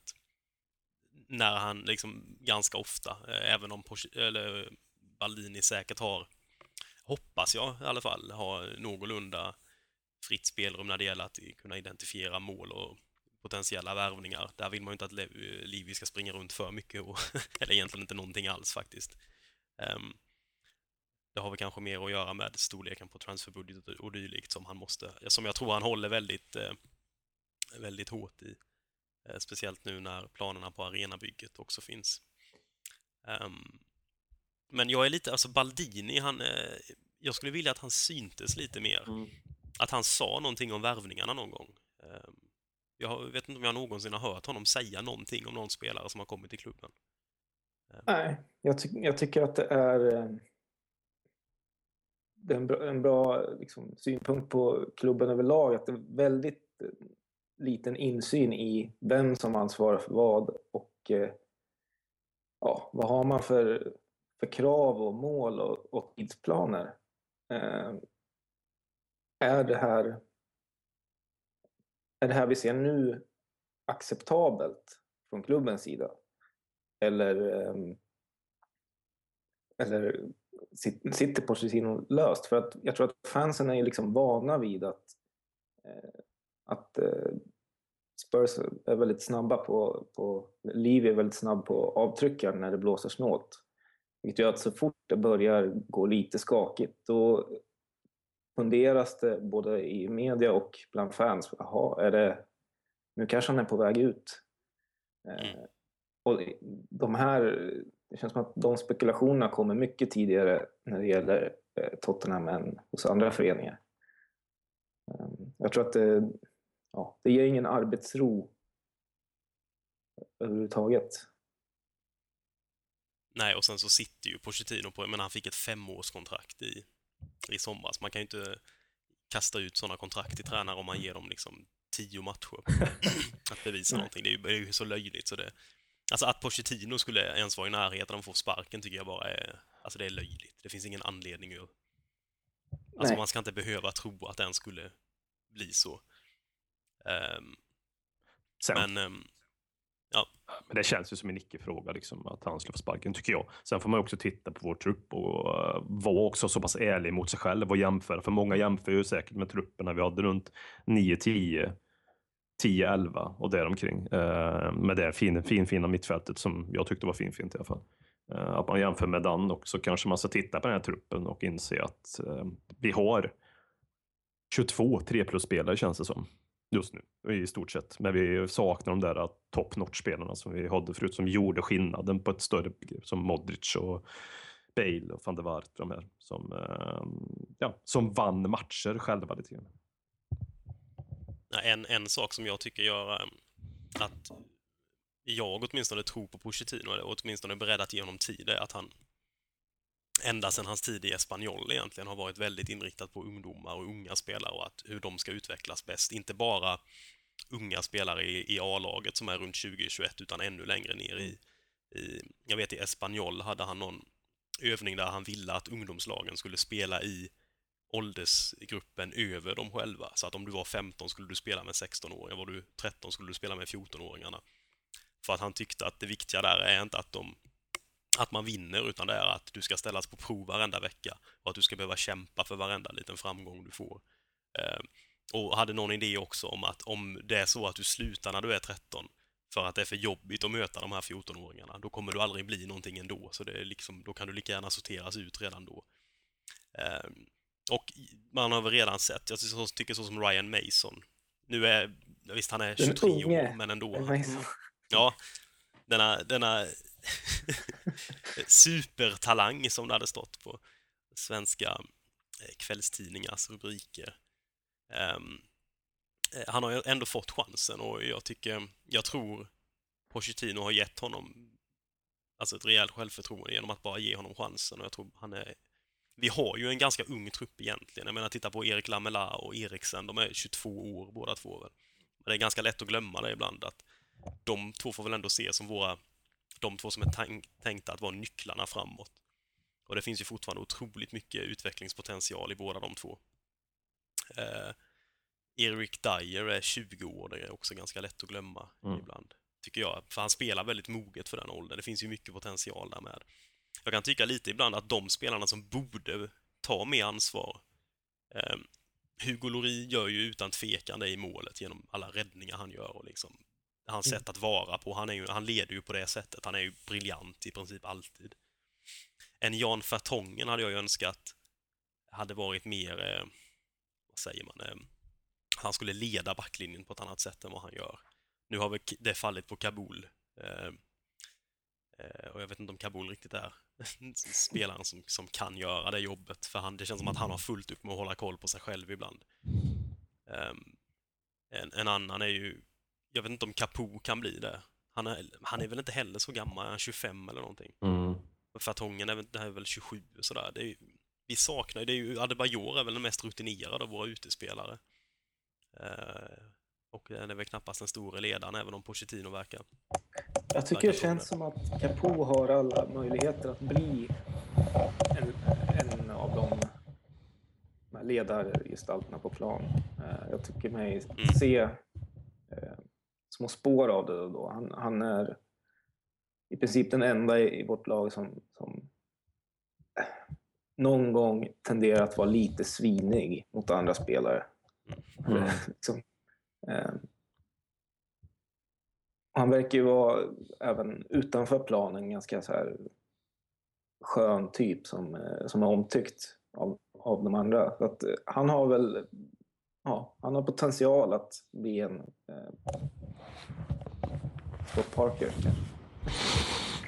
när han liksom ganska ofta, eh, även om eller Baldini säkert har, hoppas jag i alla fall, har någorlunda fritt spelrum när det gäller att kunna identifiera mål och potentiella värvningar. Där vill man ju inte att Livi ska springa runt för mycket, och, eller egentligen inte någonting alls faktiskt. Um, det har väl kanske mer att göra med storleken på transferbudget och dylikt som han måste, som jag tror han håller väldigt, eh, väldigt hårt i. Eh, speciellt nu när planerna på arenabygget också finns. Um, men jag är lite, alltså Baldini, han, eh, jag skulle vilja att han syntes lite mer. Mm. Att han sa någonting om värvningarna någon gång. Um, jag vet inte om jag någonsin har hört honom säga någonting om någon spelare som har kommit till klubben. Ehm. Nej, jag, ty jag tycker att det är, ehm, det är en bra, en bra liksom, synpunkt på klubben överlag. Att det är väldigt eh, liten insyn i vem som ansvarar för vad och eh, ja, vad har man för, för krav och mål och, och tidsplaner. Eh, är det här är det här vi ser nu acceptabelt från klubbens sida? Eller, ehm, eller sitter Pochettino löst? För att jag tror att fansen är liksom vana vid att, eh, att eh, Spurs är väldigt snabba på, på Liv är väldigt snabb på avtryckar när det blåser snålt. Vilket gör att så fort det börjar gå lite skakigt då funderas det både i media och bland fans. Jaha, är det, nu kanske han är på väg ut. Eh, mm. och de här, det känns som att de spekulationerna kommer mycket tidigare när det gäller eh, Tottenham än hos andra föreningar. Eh, jag tror att det, ja, det ger ingen arbetsro överhuvudtaget. Nej, och sen så sitter ju Pochettino på, men han fick ett femårskontrakt i, i somras. Man kan ju inte kasta ut sådana kontrakt till tränare om man ger dem liksom tio matcher att bevisa någonting. Det är, ju, det är ju så löjligt så det... Alltså att Pochettino skulle ens vara i närheten av att få sparken tycker jag bara är... Alltså det är löjligt. Det finns ingen anledning att... Alltså Nej. man ska inte behöva tro att den skulle bli så. Ehm, Sen, men, men... det känns ju som en icke-fråga liksom, att han skulle få sparken, tycker jag. Sen får man också titta på vår trupp och uh, vara också så pass ärlig mot sig själv och jämföra. För många jämför ju säkert med trupperna vi hade runt 9-10, 10-11 och däromkring. Uh, med det fin, fin, fina mittfältet som jag tyckte var finfint i alla fall. Uh, att man jämför med den och så kanske man ska titta på den här truppen och inse att uh, vi har 22 3 plus-spelare känns det som just nu i stort sett. Men vi saknar de där äh, top notch-spelarna som vi hade förut som gjorde skillnaden på ett större begrepp som Modric och Bale och van der Waart, de här som, ehm, ja, som vann matcher själva lite grann. En, en sak som jag tycker gör ehm, att jag åtminstone tror på Pochettino, eller åtminstone är beredd att ge honom tid, är att han ända sedan hans tid i Espanyol egentligen har varit väldigt inriktad på ungdomar och unga spelare och att hur de ska utvecklas bäst. Inte bara unga spelare i, i A-laget som är runt 20-21 utan ännu längre ner i, i... Jag vet i Espanyol hade han någon övning där han ville att ungdomslagen skulle spela i åldersgruppen över dem själva. Så att om du var 15 skulle du spela med 16-åringar, var du 13 skulle du spela med 14-åringarna. För att han tyckte att det viktiga där är inte att, de, att man vinner, utan det är att du ska ställas på prov varenda vecka och att du ska behöva kämpa för varenda liten framgång du får. Eh, och hade någon idé också om att om det är så att du slutar när du är 13 för att det är för jobbigt att möta de här 14-åringarna, då kommer du aldrig bli någonting ändå. Så det är liksom, då kan du lika gärna sorteras ut redan då. Eh, och man har väl redan sett, jag tycker så som Ryan Mason. Nu är, visst han är Den 23 unge år, men ändå. Ja, denna, denna supertalang som det hade stått på svenska eh, kvällstidningars rubriker. Um, han har ju ändå fått chansen och jag tycker, jag tror Pochettino har gett honom alltså ett rejält självförtroende genom att bara ge honom chansen och jag tror han är vi har ju en ganska ung trupp egentligen. Jag menar, titta på Erik Lamela och Eriksen, de är 22 år båda två väl. Men det är ganska lätt att glömma det ibland att de två får väl ändå ses som våra, de två som är tänk, tänkta att vara nycklarna framåt. Och det finns ju fortfarande otroligt mycket utvecklingspotential i båda de två. Eh, Erik Dyer är 20 år, det är också ganska lätt att glömma Mm. ibland, tycker jag. För han spelar väldigt moget för den åldern. Det finns ju mycket potential där med. Jag kan tycka lite ibland att de spelarna som borde ta mer ansvar eh, Hugo Lloris gör ju utan tvekan det i målet genom alla räddningar han gör och liksom hans sätt att vara på. Han, är ju, han leder ju på det sättet. Han är ju briljant i princip alltid. En Jan Vertongen hade jag ju önskat hade varit mer, eh, vad säger man, eh, han skulle leda backlinjen på ett annat sätt än vad han gör. Nu har väl det fallit på Kabul. Eh, eh, och jag vet inte om Kabul riktigt är spelaren som, som kan göra det jobbet. För han, det känns som att han har fullt upp med att hålla koll på sig själv ibland. Ehm, en, en annan är ju, jag vet inte om Capo kan bli det. Han är, han är väl inte heller så gammal, är han 25 eller någonting? Mm. Fartongen är, väl- det här är väl 27 och sådär. Det är, vi saknar ju- det är ju, Adebayor är väl den mest rutinerade av våra utespelare. Eh, och den är väl knappast den store ledaren, även om Pochettino verkar. Jag tycker det känns som att Capo har alla möjligheter att bli en, en av de ledargestalterna på plan. Eh, Jag tycker mig Mm. se små spår av det då. Han, han är i princip den enda i, i vårt lag som, som eh, någon gång tenderar att vara lite svinig mot andra spelare. Mm. liksom, eh, han verkar ju vara även utanför planen ganska så här skön typ som, eh, som är omtyckt av, av de andra. Så att, eh, han har väl ja, han har potential att bli en eh, Scott Parker.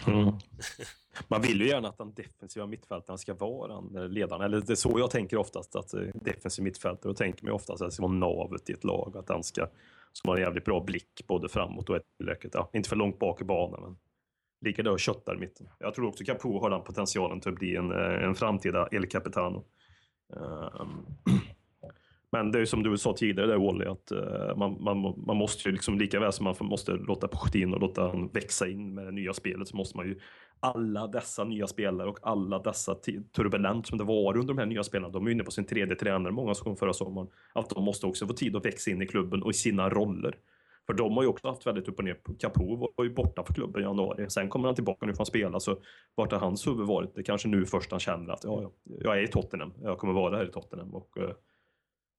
Mm. Man vill ju gärna att den defensiva mittfältaren ska vara den ledaren. Eller det är så jag tänker oftast, att eh, defensiv mittfältare. Då tänker man ju oftast att det ska vara navet i ett lag. Att den ska, som har en jävligt bra blick både framåt och ett tillräckligt, ja, inte för långt bak i banan. Men ligger där och köttar i mitten. Jag tror också Capo har den potentialen till att bli en, eh, en framtida El Capitano. Um, men det är ju som du sa tidigare där Wally, att eh, man, man, man måste ju liksom lika väl som man måste låta Pochettino låta han växa in med det nya spelet så måste man ju alla dessa nya spelare och alla dessa turbulent som det var under de här nya spelarna, de är inne på sin tredje tränare, många som kom förra sommaren, att de måste också få tid att växa in i klubben och i sina roller. För de har ju också haft väldigt upp och ner. Capo var ju borta för klubben i januari. Sen kommer han tillbaka nu får han spela. Så vart har hans huvud varit? Det är kanske nu först han känner att ja, jag är i Tottenham. Jag kommer vara här i Tottenham. Och, uh,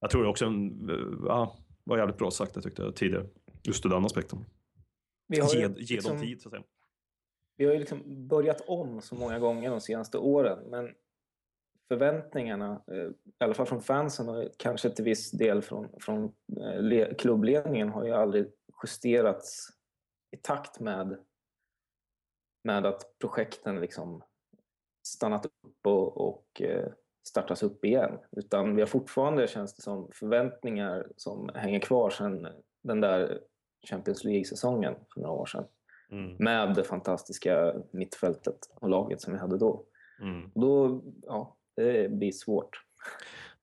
jag tror också en, uh, ja, var jävligt bra sagt det tyckte jag tidigare. Just den aspekten. Vi har ge, ge liksom, dem tid så att säga. Vi har ju liksom börjat om så många gånger de senaste åren. Men förväntningarna, eh, i alla fall från fansen och kanske till viss del från, från klubbledningen har ju aldrig justerats i takt med, med att projekten liksom stannat upp och, och eh, startas upp igen. Utan vi har fortfarande, känns det som, förväntningar som hänger kvar sedan den där Champions League-säsongen för några år sedan. Mm. Med det fantastiska mittfältet och laget som vi hade då. Mm. Då, ja, det blir svårt.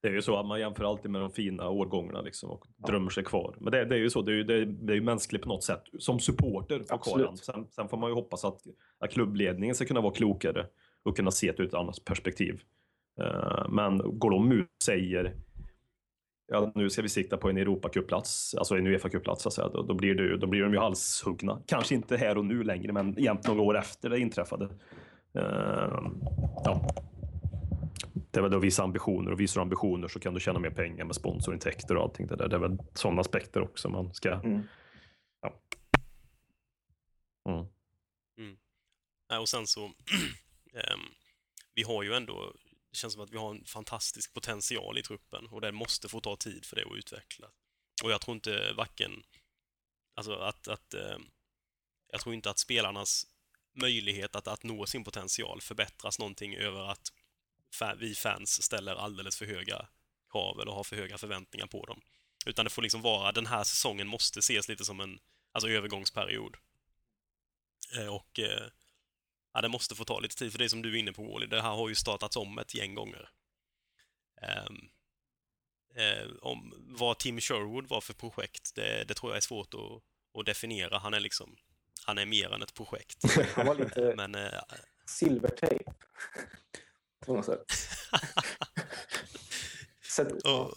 Det är ju så att man jämför alltid med de fina årgångarna liksom och ja. drömmer sig kvar. Men det, det är ju så, det är ju, det, det är mänskligt på något sätt. Som supporter för kvar sen, sen får man ju hoppas att, att klubbledningen ska kunna vara klokare och kunna se det ur ett annat perspektiv. Uh, men går de ut och säger ja, nu ska vi sikta på en Europacup-plats, alltså en Uefa-cupplats, alltså, då, då, blir det, då blir de ju halshuggna. Kanske inte här och nu längre, men jämt några år efter det inträffade. Uh, ja det är väl då vissa ambitioner och visar ambitioner så kan du tjäna mer pengar med sponsorintäkter och allting det där. Det är väl sådana aspekter också man ska... Mm. Ja. Mm. Mm. och sen så, um, vi har ju ändå, det känns som att vi har en fantastisk potential i truppen och den måste få ta tid för det att utvecklas. Och jag tror inte varken, alltså att, att eh, jag tror inte att spelarnas möjlighet att, att nå sin potential förbättras någonting över att vi fans ställer alldeles för höga krav eller har för höga förväntningar på dem. Utan det får liksom vara, den här säsongen måste ses lite som en alltså, övergångsperiod. Eh, och eh, ja, det måste få ta lite tid, för det är som du är inne på Wally, det här har ju startats om ett gäng gånger. Um, om vad Tim Sherwood var för projekt, det, det tror jag är svårt att, att, definiera. Han är liksom, han är mer än ett projekt. Han var lite Men, eh, silvertejp på något sätt. se,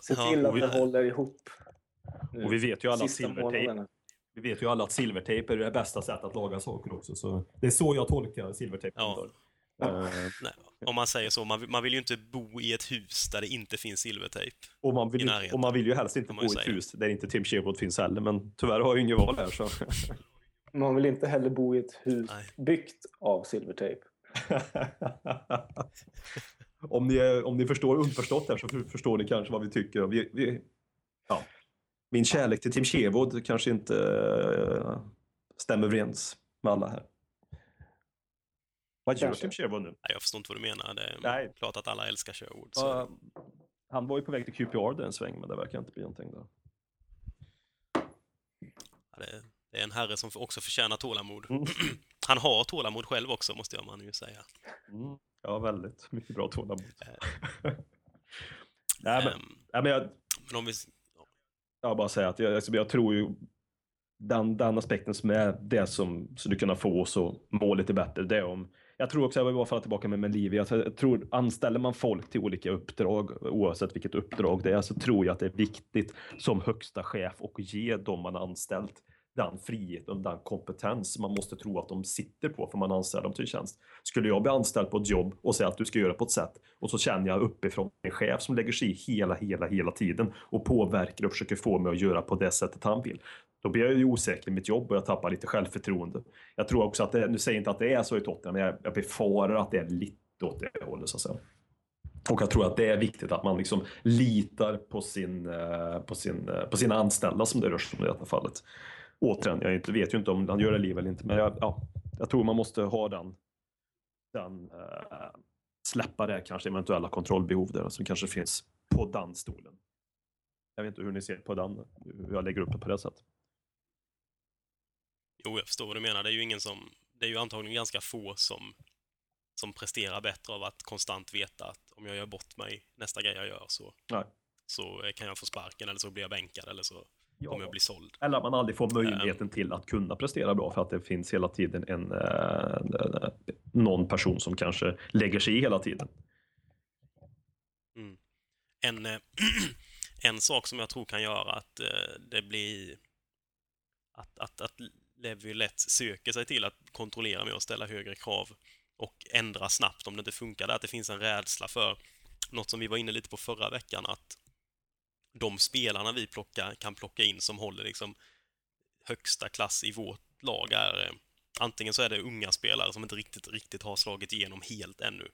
se till att det håller ihop. Och vi vet ju alla att silvertejp vi vet ju alla att silvertejp är det bästa sättet att laga saker också. Så det är så jag tolkar silvertejp. Ja. Uh, Nej, om man säger så, man, man vill ju inte bo i ett hus där det inte finns silvertejp. Och man vill, och man vill ju helst inte bo i ett hus där inte Tim Sherwood finns heller, men tyvärr har jag ju inget val här. Så. Man vill inte heller bo i ett hus Nej. byggt av silvertejp. om, ni, om ni förstår underförstått här så förstår ni kanske vad vi tycker. Vi, vi, ja. Min kärlek till Tim Sherwood kanske inte uh, stämmer överens med alla här. Vad gör Tim Sherwood nu? Nej, jag förstår inte vad du menar. Det är Nej. klart att alla älskar Sherwood. Så... Uh, han var ju på väg till QPR där en sväng, men det verkar inte bli någonting där. Ja, det, det, är en herre som också förtjänar tålamod. Mm. Han har tålamod själv också, måste man ju säga. Mm. Ja, väldigt mycket bra tålamod. Uh, nej, men, um, nej, men jag... Men om vi... Jag bara säga att jag, alltså, jag tror ju den, den aspekten som är det som skulle kunna få oss att må lite bättre, det om jag tror också, jag vill bara falla tillbaka med, med Livi, alltså, jag tror anställer man folk till olika uppdrag, oavsett vilket uppdrag det är, så tror jag att det är viktigt som högsta chef och ge dem man anställt den frihet och den kompetens man måste tro att de sitter på för man anställer dem till tjänst. Skulle jag bli anställd på ett jobb och säga att du ska göra på ett sätt och så känner jag uppifrån en chef som lägger sig i hela, hela, hela tiden och påverkar och försöker få mig att göra på det sättet han vill. Då blir jag ju osäker i mitt jobb och jag tappar lite självförtroende. Jag tror också att det, nu säger jag inte att det är så i Tottenham, men jag, jag befarar att det är lite åt det hållet så att säga. Och jag tror att det är viktigt att man liksom litar på, sin, eh, på, sin, eh, på sina anställda som det rör sig om i detta fallet återigen, jag vet ju inte om han gör det liv eller inte, men jag, ja, jag tror man måste ha den, den uh, släppa det kanske eventuella kontrollbehov där som kanske finns på den stolen. Jag vet inte hur ni ser på den, hur jag lägger upp det på det sättet. Jo, jag förstår vad du menar. Det är ju ingen som, det är ju antagligen ganska få som, som presterar bättre av att konstant veta att om jag gör bort mig nästa grej jag gör så, Nej. så kan jag få sparken eller så blir jag bänkad eller så Ja. kommer jag bli såld. Eller att man aldrig får möjligheten till att kunna prestera bra för att det finns hela tiden en, eh, någon person som kanske lägger sig i hela tiden. En, eh, en sak som jag tror kan göra att eh, det blir att, att, att Levi lätt söker sig till att kontrollera med och ställa högre krav och ändra snabbt om det inte funkar. Att det finns en rädsla för något som vi var inne lite på förra veckan, att de spelarna vi plockar, kan plocka in som håller liksom högsta klass i vårt lag är eh, antingen så är det unga spelare som inte riktigt, riktigt har slagit igenom helt ännu.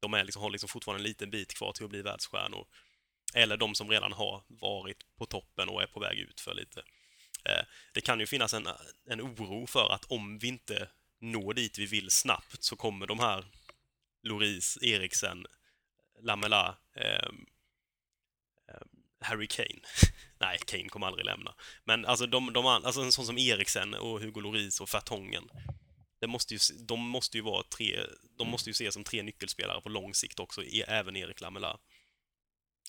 De är liksom, har liksom fortfarande en liten bit kvar till att bli världsstjärnor. Eller de som redan har varit på toppen och är på väg ut för lite. Eh, Det kan ju finnas en, en oro för att om vi inte når dit vi vill snabbt så kommer de här Loris, Eriksen, Lamela, ehm, Harry Kane. Nej, Kane kommer aldrig lämna. Men alltså, de, de, alltså en sån som Eriksen och Hugo Lloris och Fertongen. Det måste ju, de måste ju vara tre, de måste ju ses som tre nyckelspelare på lång sikt också, e, även Erik Lamela.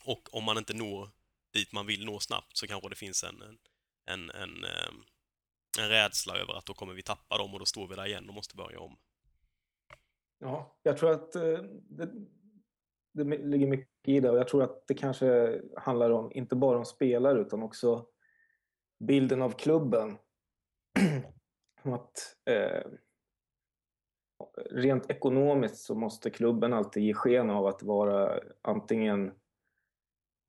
Och om man inte når dit man vill nå snabbt så kanske det finns en, en, en, en, ehm, en rädsla över att då kommer vi tappa dem och då står vi där igen och måste börja om. Ja, jag tror att eh, det, det ligger mycket i det och jag tror att det kanske handlar om, inte bara om spelare utan också bilden av klubben. Att eh, rent ekonomiskt så måste klubben alltid ge sken av att vara antingen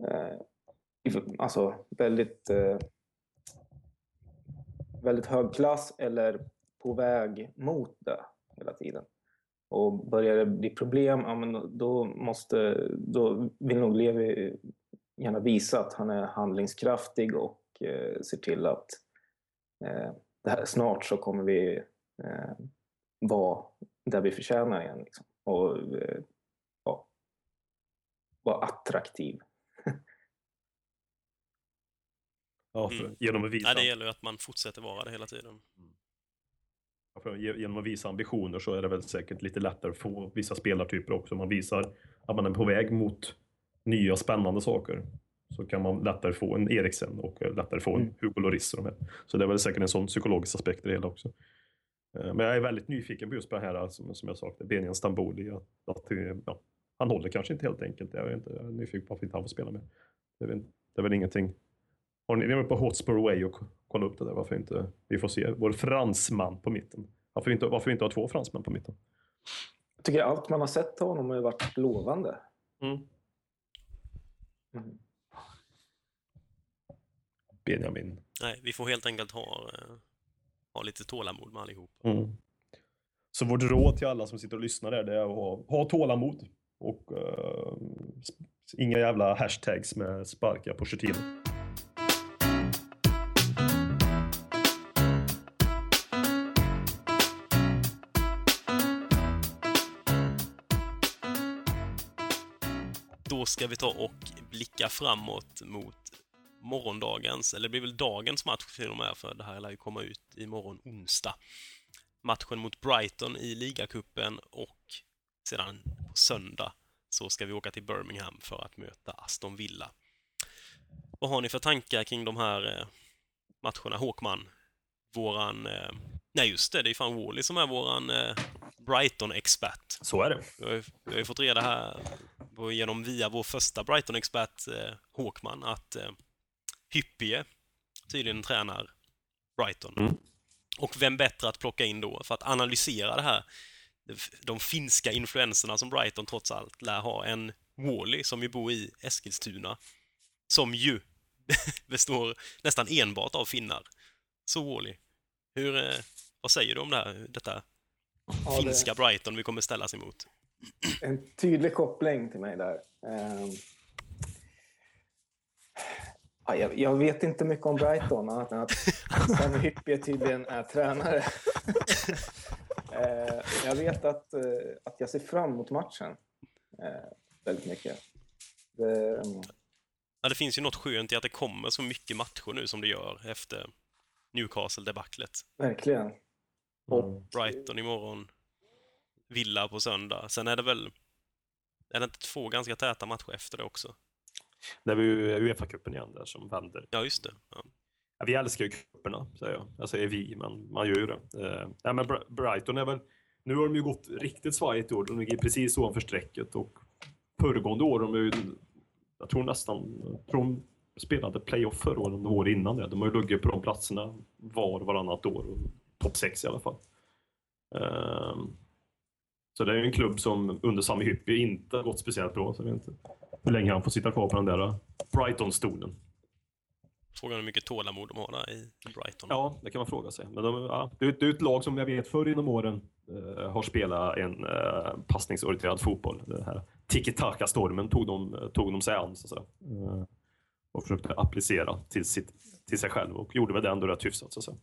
eh, alltså väldigt eh, väldigt hög klass eller på väg mot det hela tiden. Och börjar det bli problem, ja, men då, måste, då vill nog Levi gärna visa att han är handlingskraftig och eh, ser till att eh, det här, snart så kommer vi eh, vara där vi förtjänar igen. Liksom. Och eh, ja, vara attraktiv. Ja, för, Mm. Genom att visa Nej, det gäller ju att man fortsätter vara det hela tiden. Ja, ge- Genom att visa ambitioner så är det väl säkert lite lättare att få vissa spelartyper också. Man visar att man är på väg mot nya spännande saker. Så kan man lättare få en Eriksen och lättare få en Mm. Hugo Lloris och de här. Så det är väl säkert en sån psykologisk aspekt i det hela också. Eh, Men jag är väldigt nyfiken på just på det här som, som jag sa, Benjamin Stamboli. Att, att, eh, ja, han håller kanske inte helt enkelt. Jag är, inte, jag är nyfiken på varför inte han får spela med. Det är, väl, det är väl ingenting. Har ni ni varit på Hotspur Away och kollat upp det där? Varför inte vi får se vår fransman på mitten? Varför inte, varför inte ha två fransmän på mitten? Jag tycker allt man har sett av honom har ju varit lovande. Mm. Mm. Benjamin. Nej, vi får helt enkelt ha, eh, ha lite tålamod med allihop. Mm. Så vårt råd till alla som sitter och lyssnar är, det är att ha, ha tålamod. Och sp- inga jävla hashtags med sparka på Pochettino. Ska vi ta och blicka framåt mot morgondagens, eller det blir väl dagens match till och med, för det här lär ju komma ut imorgon onsdag. Matchen mot Brighton i ligacupen och sedan på söndag så ska vi åka till Birmingham för att möta Aston Villa. Vad har ni för tankar kring de här eh, matcherna? Håkman, våran... Eh, Nej, just det, det är fan Wally som är våran eh, Brighton-expert. Så är det. Vi har, ju, vi har ju fått reda här på- genom via vår första Brighton-expert eh, Håkman att eh, Hyppie tydligen tränar Brighton. Mm. Och vem bättre att plocka in då för att analysera det här? De finska influenserna som Brighton trots allt lär ha. En Wally som ju bor i Eskilstuna. Som ju består nästan enbart av finnar. Så Wally, hur, eh, vad säger du om det här, detta Ja, det- finska Brighton vi kommer ställas emot? En tydlig koppling till mig där. Ehm. Ja, jag, jag vet inte mycket om Brighton annat än att Sam Hyppie tydligen är tränare. Eh, jag vet att, eh, att jag ser fram emot matchen eh, väldigt mycket. Det, Ja, det finns ju något skönt i att det kommer så mycket matcher nu som det gör efter Newcastle-debaclet. verkligen. Och Brighton imorgon. Villa på söndag. Sen är det väl... Är det inte två ganska täta matcher efter det också? Det är ju Uefa-cupen igen där som vänder. Ja, just det. Ja. Ja, vi älskar ju cuperna, säger jag. Jag säger vi, men man gör ju det. Eh, ja, men Br- Brighton är väl... Nu har de ju gått riktigt svajigt i år. De ligger precis ovanför strecket och föregående år, de är ju, jag tror nästan, tror de spelade playoff förra året, år innan det. De har ju legat på de platserna var och varannat år. och Topp sex i alla fall. Ehm, så det är ju en klubb som under Sami Hyppie inte har gått speciellt bra. Så jag vet inte hur länge han får sitta kvar på den där eh, Brighton-stolen. Frågan hur mycket tålamod de har där i Brighton. Ja, det kan man fråga sig. Men de, ja, det, är, det är ett lag som jag vet förr inom åren eh, har spelat en eh, passningsorienterad fotboll. Den här tiki-taka-stormen tog de, tog de sig an så att säga. Eh, och försökte applicera till, sitt, till sig själv och gjorde väl det ändå rätt hyfsat så att säga.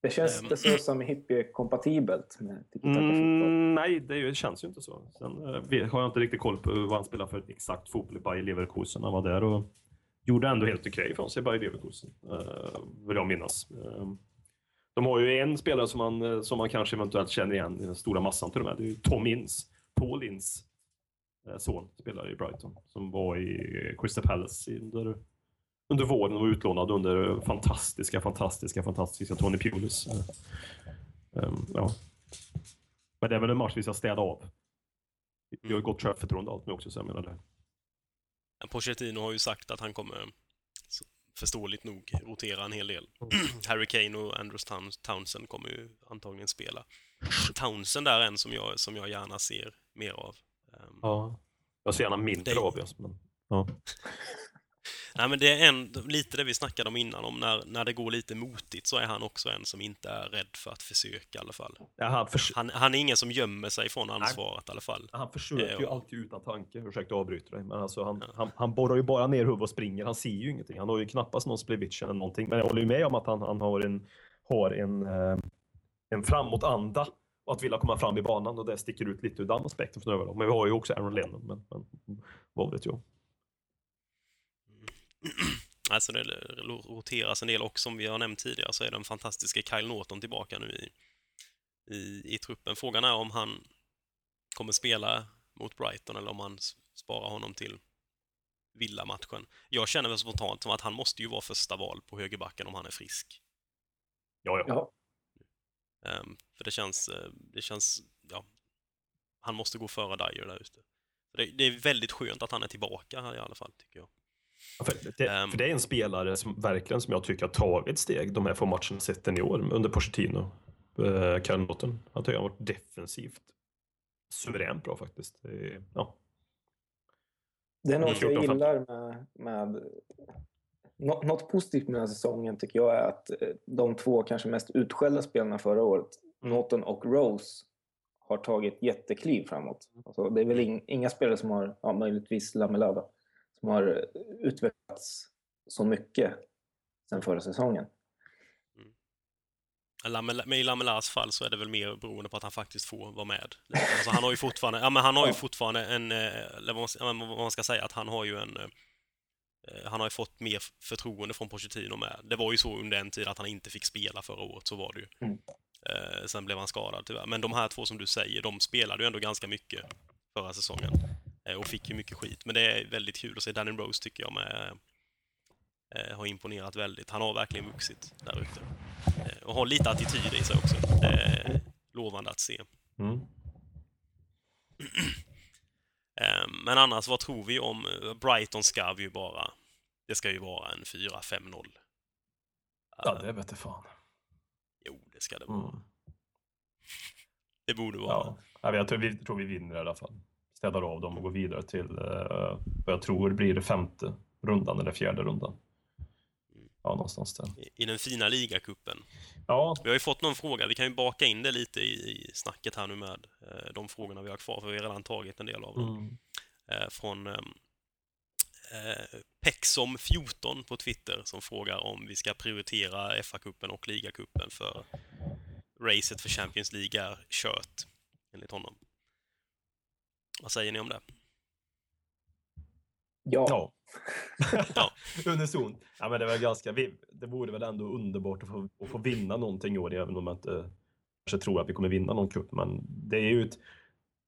Det känns Ehm. inte så som hippie-kompatibelt med tiki-taka-fotboll. Mm, nej, det, känns ju inte så. Sen eh, har jag inte riktigt koll på vad han spelar för exakt fotboll i Bayer Leverkusen. Han var där och gjorde ändå helt okej från sig i Bayer Leverkusen, eh, vill jag minnas. Eh, de har ju en spelare som man, eh, som man kanske eventuellt känner igen i den stora massan till och med. Det är ju Tom Inns, Paul Inns son, spelar i Brighton, som var i Crystal Palace under, under våren och utlånad under fantastiska, fantastiska, fantastiska Tony Pulis. Eh, eh, ja. Men det är väl en match vi ska städa av. Vi har ju gott självförtroende allt med också, så jag menar det. Pochettino har ju sagt att han kommer, förståeligt nog, rotera en hel del. Harry Kane och Andrews Towns- Townsend kommer ju antagligen spela. Townsend är en som jag, som jag gärna ser mer av. Ehm, Ja. Jag ser gärna mindre av. Men, ja. Nej, men det är en, lite det vi snackade om innan, om när, när det går lite motigt så är han också en som inte är rädd för att försöka i alla fall. Ja, han, förs- Han, han är ingen som gömmer sig från ansvaret i alla fall. han försöker Eh, ju och- alltid utan tanke. Ursäkta jag avbryter dig. Men alltså han, Ja. han, han borrar ju bara ner huvudet och springer. Han ser ju ingenting. Han har ju knappast någon vision eller någonting. Men jag håller ju med om att han, han har en, har en, eh, en framåtanda och att vilja komma fram i banan och det sticker ut lite ur den aspekten från övriga. Men vi har ju också Aaron Lennon. Men, men vad vet jag. Alltså det roteras en del och som vi har nämnt tidigare så är den fantastiska Kyle Norton tillbaka nu i, i, i truppen. Frågan är om han kommer spela mot Brighton eller om man s- sparar honom till Villa-matchen. Jag känner väl spontant som att han måste ju vara första val på högerbacken om han är frisk. Ja, ja. Ehm, för det känns, eh, det känns, ja, han måste gå före Dyer där ute. Det, det är väldigt skönt att han är tillbaka här i alla fall, tycker jag. För det, Ehm. för det är en spelare som verkligen som jag tycker har tagit steg de här få matcherna sett den i år under Pochettino. Eh, Norton. Jag tycker han har varit defensivt suveränt bra faktiskt. Det är- Ja. det är något jag 14-15. gillar med... med nå- något positivt med den här säsongen tycker jag är att eh, de två kanske mest utskällda spelarna förra året, Norton och Rose, har tagit jättekliv framåt. Alltså, det är väl ing, inga spelare som har, ja, möjligtvis Lamela som har eh, utvecklats så mycket sen förra säsongen. Lamela- Men i Lamelas fall så är det väl mer beroende på att han faktiskt får vara med. Alltså han har ju fortfarande, ja men han har ju fortfarande en, eh, eller vad man, ska säga, att han har ju en eh, han har ju fått mer förtroende från Pochettino med. Det var ju så under en tid att han inte fick spela förra året, så var det ju. Mm. Sen blev han skadad tyvärr. Men de här två som du säger, de spelade ju ändå ganska mycket förra säsongen. Eh, och fick ju mycket skit. Men det är väldigt kul att se. Danny Rose tycker jag med eh, har imponerat väldigt. Han har verkligen vuxit där ute. Eh, och har lite attityd i sig också. Lovande att se. Mm. Eh, Men annars, vad tror vi om Brighton ska vi ju bara... Det ska ju vara en 4-5-0. Ja, det vet jag fan. Jo, det ska det vara. Mm. Det borde vara. Ja, jag tror vi, tror vi vinner i alla fall. Städar av dem och går vidare till eh, vad jag tror blir det femte rundan eller fjärde rundan. Ja, någonstans där. I- den fina ligacupen. Ja, Vi har ju fått någon fråga, vi kan ju baka in det lite i, snacket här nu med eh, de frågorna vi har kvar, för vi har redan tagit en del av dem. mm. Eh, från ehm, eh, Pexom14 på Twitter som frågar om vi ska prioritera FA-cupen och ligacupen för racet för Champions League är kört, enligt honom. Vad säger ni om det? Ja. Ja. Ja. Unison. Ja, men det, var ganska, det vore väl ändå underbart att få, att få vinna någonting i år, även om jag inte kanske tror att vi kommer vinna någon cup. Men det är ju, ett,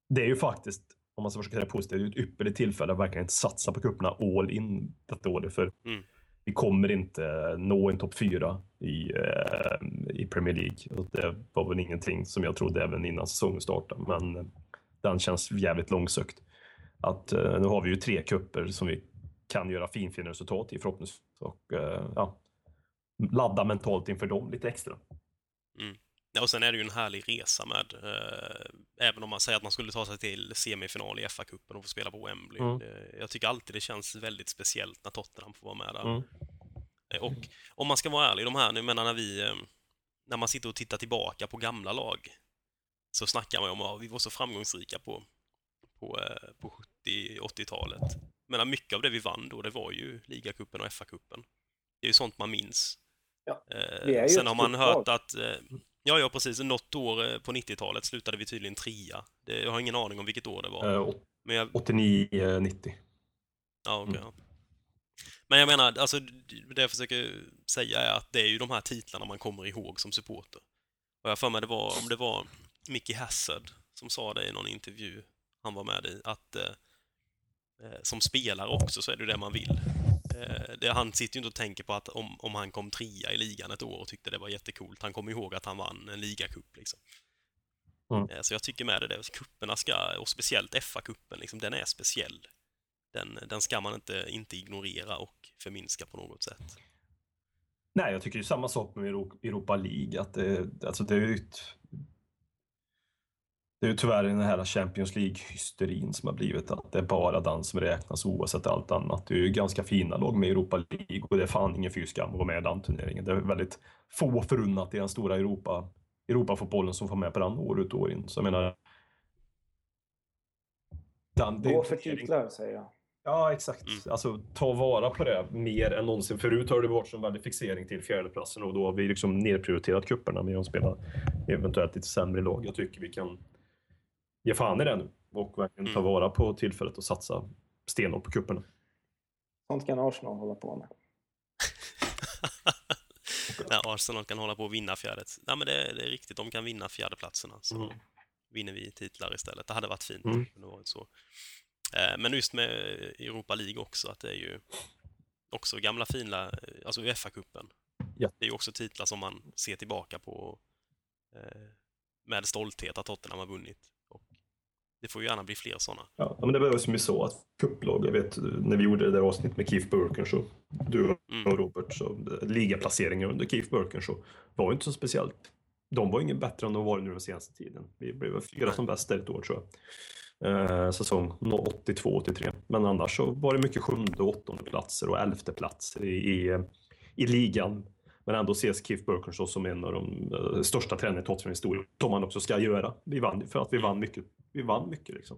det är ju faktiskt, om man ska försöka säga positivt, det är ju ett ypperligt tillfälle att verkligen satsa på cuperna all in detta året. För Mm. vi kommer inte nå en topp fyra i, eh, i Premier League. Och det var väl ingenting som jag trodde även innan säsongen startade. Men eh, den känns jävligt långsökt. Att, eh, nu har vi ju tre kupper som vi kan göra finfina resultat i förhoppningsvis. Och eh, ja, ladda mentalt inför dem lite extra. Ja, och sen är det ju en härlig resa med, eh, även om man säger att man skulle ta sig till semifinal i FA-cupen och få spela på Wembley. Mm. Det, jag tycker alltid det känns väldigt speciellt när Tottenham får vara med där. Mm. Eh, Och om man ska vara ärlig, de här, nu menar när vi, eh, när man sitter och tittar tillbaka på gamla lag, så snackar man om att vi var så framgångsrika på, på, eh, på 70-80-talet. Men mycket av det vi vann då, det var ju ligacupen och FA-cupen. Det är ju sånt man minns. Ja, Eh, Sen har man hört lag. att, eh, ja, ja precis, något år på 90-talet slutade vi tydligen trea. Det, jag har ingen aning om vilket år det var. Eh, Men jag, 89-90. Ja, okej. Mm. ja. Men jag menar, alltså, det jag försöker säga är att det är ju de här titlarna man kommer ihåg som supporter. Och jag för mig det var, om det var Mickey Hassard som sa det i någon intervju han var med i, att eh, eh, som spelare också så är det det man vill. Eh, det, han sitter ju inte och tänker på att om, om han kom trea i ligan ett år och tyckte det var jättekult, han kommer ihåg att han vann en ligacup liksom. Mm. Eh, Så jag tycker med det, det kupperna ska, och speciellt FA-cupen, liksom, den är speciell den, den ska man inte, inte ignorera och förminska på något sätt. Nej, jag tycker ju samma sak med Euro- Europa League. Att det, alltså det är ett, det är ju tyvärr den här Champions League-hysterin som har blivit att det är bara den som räknas oavsett allt annat. Det är ju ganska fina lag med Europa League och det är fan ingen fy skam att vara med i den turneringen. Det är väldigt få förunnat i den stora Europa, Europafotbollen som får med på den år ut och år in. Så jag menar... Den, det är Gå för titlar, säger jag. Ja, exakt. Mm. Alltså ta vara på det mer än någonsin. Förut har det varit en väldig fixering till fjärdeplatsen och då har vi liksom nedprioriterat kupperna med att spela eventuellt lite sämre lag. Jag tycker vi kan ge fan i det nu och verkligen ta Mm. vara på tillfället och satsa stenhårt på kupperna. Sånt kan Arsenal hålla på med. När Arsenal kan hålla på att vinna fjärdet. Nej, men det, det är riktigt, de kan vinna fjärdeplatserna. Så Mm. vinner vi titlar istället. Det hade varit fint Mm. om det varit så. Eh, Men just med Europa League också, att det är ju också gamla fina, alltså Uefa-cupen. Ja. Det är ju också titlar som man ser tillbaka på eh, med stolthet att Tottenham har vunnit. Det får ju gärna bli fler sådana. Ja, men det var ju som vi sa, att kupplag, jag vet när vi gjorde det där avsnittet med Keith Burken så du Mm. och Robert, så ligaplaceringar under Keith Burken så var ju inte så speciellt. De var ingen bättre än de var nu den senaste tiden. Vi blev väl fyra som bäst där ett år tror jag. Eh, säsong 82-83. Men annars så var det mycket sjunde och åttonde platser och elfte platser i, i, i ligan. Men ändå ses Keith Burkinshaw som en av de uh, största tränarna i Tottenham historien. Som han också ska göra. Vi vann för att vi vann mycket. Vi vann mycket liksom.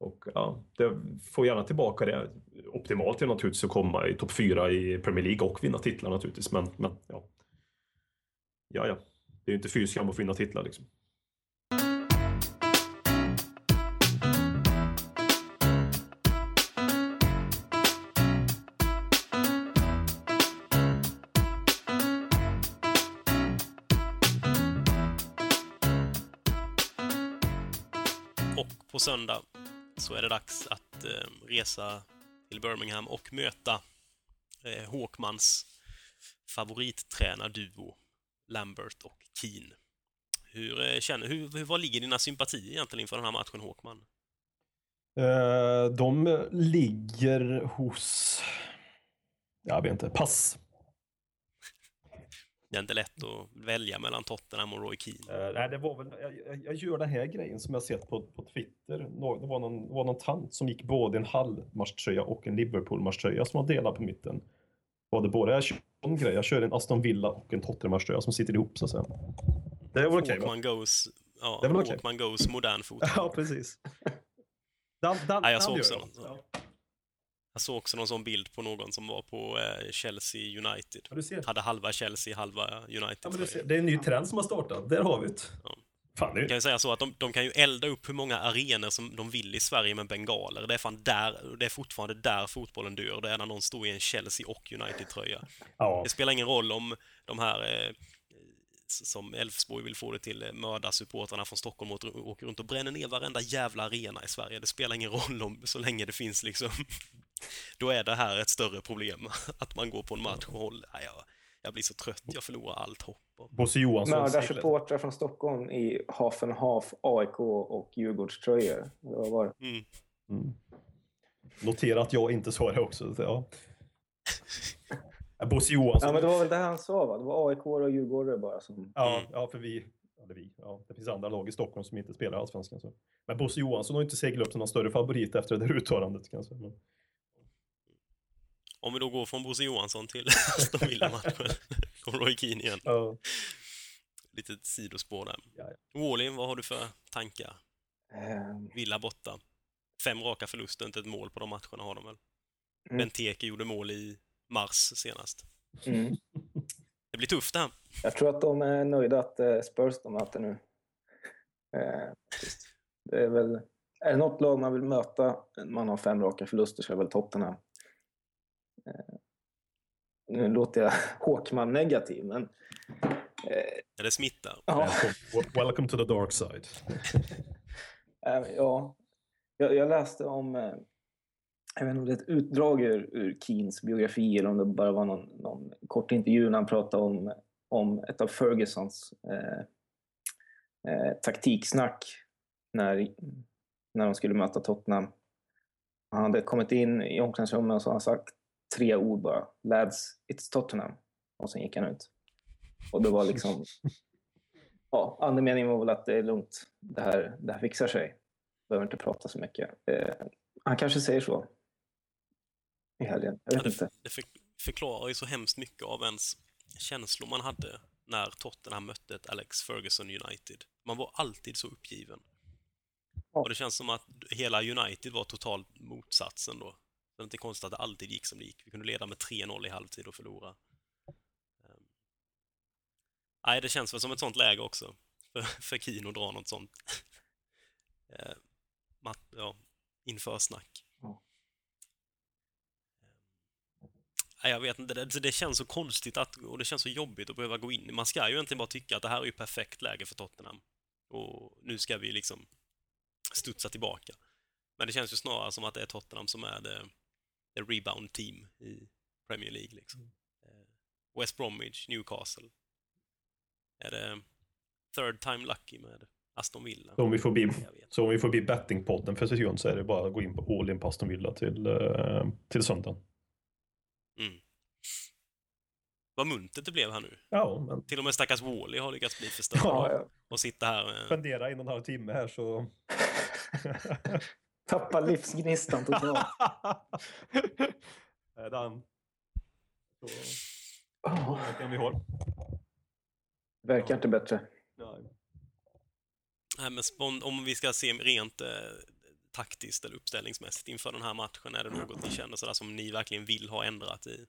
Och ja, det får gärna tillbaka det. Optimalt är naturligtvis att komma i topp fyra i Premier League och vinna titlar naturligtvis. Men, men ja. Ja, ja. Det är ju inte fy skam att vinna titlar liksom. På söndag så är det dags att eh, resa till Birmingham och möta eh, Håkmans favorittränarduo Lambert och Keen. Hur, eh, känner, hur, hur, var ligger dina sympatier egentligen inför den här matchen, Håkman? Eh, de ligger hos... Jag vet inte. Pass. Det är inte lätt att välja mellan Tottenham och Roy Keane. Eh, nej, det var väl, jag, jag, gör den här grejen som jag sett på, på Twitter. Det var någon, det var någon tant som gick både en halvmatchtröja och en Liverpool-matchtröja som var delad på mitten. Var det både, jag kör en grej, jag kör en Aston Villa och en Tottenham-matchtröja som sitter ihop så att säga. Det var okej va? Håkman goes, ja, Det är väl okej. Håkman goes modern fotboll. Ja, precis. Den, den, Nej, jag såg också sån. Ja. Jag såg också någon sån bild på någon som var på eh, Chelsea United. Ja, du ser. Hade halva Chelsea, halva Ja, United. ser. Det är en ny trend som har startat. Där har vi det. Ja. Fan, det kan ju säga så att de, de kan ju elda upp hur många arenor som de vill i Sverige med bengaler. Det är, fan där, det är fortfarande där fotbollen dör. Det är när någon står i en Chelsea och United-tröja. ja, Det spelar ingen roll om de här eh, som Elfsborg vill få det till eh, mörda supportrarna från Stockholm och åker runt och bränner ner varenda jävla arena i Sverige. Det spelar ingen roll om så länge det finns liksom... Då är det här ett större problem. Att man går på en match och håller... Nej, jag, jag blir så trött. Jag förlorar allt hopp. Bosse Johansson. Mördarsupportrar från Stockholm i half and half AIK och Djurgårdströjor. Det var var. Mm. Mm. Notera att jag inte sa det också. Så, ja. Bosse Johansson. Ja, men det var väl det han sa, va? Det var AIK och Djurgårdare bara som... Ja, Mm. ja, för vi, eller vi, ja, det finns andra lag i Stockholm som inte spelar allsvenskan. Så. Men Bosse Johansson har inte seglat upp som någon större favorit efter det där uttalandet. Kan jag säga. Men, Om vi då går från Bosse Johansson till Aston Villa-matchen. Och Roy Keane igen. ja, Litet sidospår där. Ja, Wally, vad har du för tankar? Ehm, Villa borta. Fem raka förluster, inte ett mål på de matcherna har de väl? Mm. Benteke gjorde mål i mars senast. mm. Det blir tufft det. Jag tror att de är nöjda att eh, Spurs de möter nu. Eh, faktiskt. det är väl... Är det något lag man vill möta, man har fem raka förluster, så är det väl Tottenham. Eh, nu låter jag Håkman negativ, men... Eh, När det smittar. ja. welcome, to the dark side. Eh, Ja, jag, jag läste om, eh, jag vet inte om det är ett utdrag ur, ur Keens biografi eller om det bara var någon, någon kort intervju när han pratade om, om ett av Fergusons eh, eh, taktiksnack när, när de skulle möta Tottenham. Han hade kommit in i omklädningsrummet och så hade han sagt tre ord bara. Lads, it's Tottenham. Och sen gick han ut. Och det var liksom... Ja, andemeningen var väl att det är lugnt. Det här, det här fixar sig. Behöver inte prata så mycket. Eh, han kanske säger så. I helgen. Jag Ja, vet det, inte. det för, förklarar ju så hemskt mycket av ens känslor man hade när Tottenham mötte ett Alex Ferguson United. Man var alltid så uppgiven. Ja. Och det känns som att hela United var totalt motsatsen då. Det är inte konstigt att det alltid gick som det gick. Vi kunde leda med 3-0 i halvtid och förlora. Ehm. Nej, det känns väl som ett sånt läge också. För, för Kino att dra något sånt. Eh, Matt, ja, införsnack. Ja. Nej, jag vet inte, det, det känns så konstigt att, och det känns så jobbigt att behöva gå in. Man ska ju egentligen bara tycka att det här är ju perfekt läge för Tottenham. Och nu ska vi liksom studsa tillbaka. Men det känns ju snarare som att det är Tottenham som är det, det rebound team i Premier League. Liksom. Eh, West Bromwich, Newcastle. Är det third time lucky med Aston Villa? Så om vi får bli, så om vi får bli bettingpodden för säsongen så är det bara att gå in på all in på Aston Villa till, eh, till söndagen. Mm. Vad muntert det blev här nu. Ja, men Till och med stackars Wally har lyckats bli förstörd Ja, ja. och sitta här med... spendera en och en halv timme här så... Tappa livsgnistan totalt. Är den... Så Oh, kan vi ha? verkar inte bättre. Nej. Nej, men spon- om vi ska se rent eh, taktiskt eller uppställningsmässigt inför den här matchen, är det något ni känner sådär som ni verkligen vill ha ändrat i,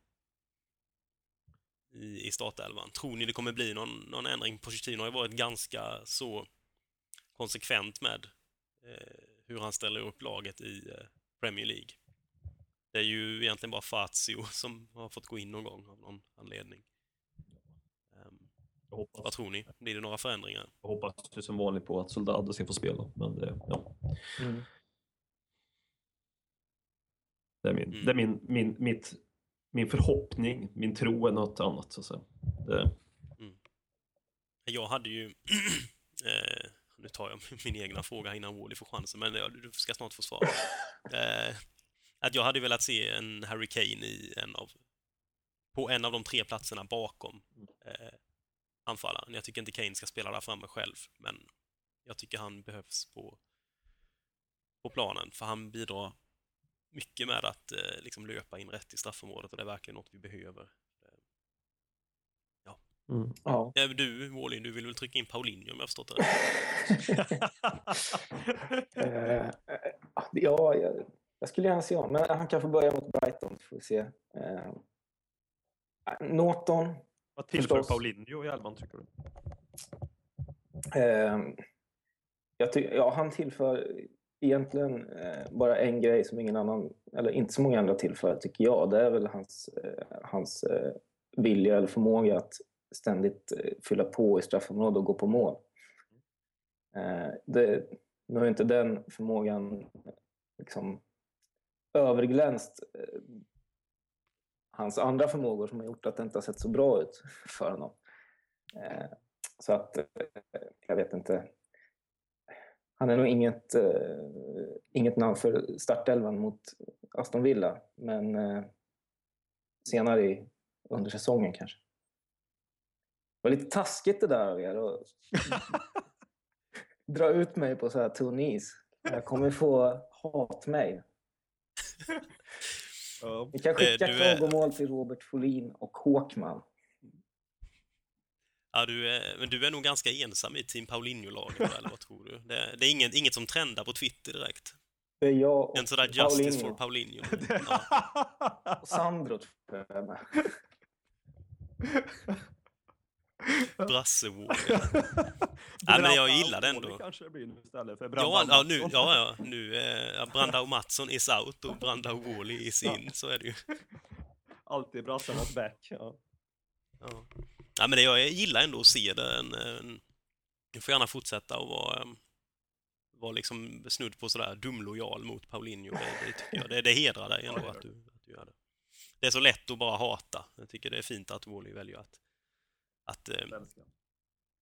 i, i startelvan? Tror ni det kommer bli någon, någon ändring? Pochettino har ju varit ganska så konsekvent med eh, hur han ställer upp laget i eh, Premier League. Det är ju egentligen bara Fazio som har fått gå in någon gång av någon anledning. Ehm, Jag hoppas, vad tror ni? Blir det några förändringar? jag hoppas ju som vanligt på att Soldado ska få spela. Men det, ja, Mm. det är, min, Mm. det är min, min, mitt, min förhoppning, min tro är något annat. Så att säga. Det, Jag hade ju... eh, nu tar jag min egna fråga innan Wally får chansen, men du ska snart få svara. Eh, att jag hade velat se en Harry Kane i en av... På en av de tre platserna bakom eh, anfallaren. Jag tycker inte Kane ska spela där framme själv, men jag tycker han behövs på, på planen, för han bidrar mycket med att eh, liksom löpa in rätt i straffområdet och det är verkligen något vi behöver. Mm. Ja. Du, Wally, du vill väl trycka in Paulinho om jag förstått det? Eh, ja, jag, jag skulle gärna se honom. Men han kan få börja mot Brighton. Får vi se. Eh, Norton. Vad tillför Förstås. Paulinho i elvan tycker du? Eh, jag ty- ja, han tillför egentligen eh, bara en grej som ingen annan, eller inte så många andra tillför, tycker jag. Det är väl hans, eh, hans eh, vilja eller förmåga att ständigt eh, fylla på i straffområdet och gå på mål. Eh, det, nu har inte den förmågan liksom överglänst eh, hans andra förmågor som har gjort att det inte har sett så bra ut för honom. Så att, jag vet inte. Han är nog inget, inget namn för startelvan mot Aston Villa, men senare i, under säsongen kanske. Det var lite taskigt det där av er att dra ut mig på så här tunn is. Jag kommer få hatmejl. Ja. Vi kan skicka du är- klagomål till Robert Folin och Håkman. Ja, du är, men du är nog ganska ensam i Team Paulinho-laget, eller vad tror du? Det, det är inget, inget som trendar på Twitter direkt. Det är jag och En sådär justice for Paulinho. Ja. och Sandro tror jag är med. Brassevåg. Nej, men jag gillar det ändå. kanske det blir nu istället för Ja, Brandao ja, nu, ja, ja, nu eh, ja, Brandao Mattsson is out och Brandao Wally is in, så är det ju. Alltid brassarnas back. Ja. Ja. ja, men det, jag gillar ändå att se det. En, en, du får gärna fortsätta och vara, um, vara liksom snudd på sådär dumlojal mot Paulinho. Det, det, tycker jag. Det, det hedrar dig ändå att du, att du gör det. Det är så lätt att bara hata. Jag tycker det är fint att Wally väljer att, att, eh,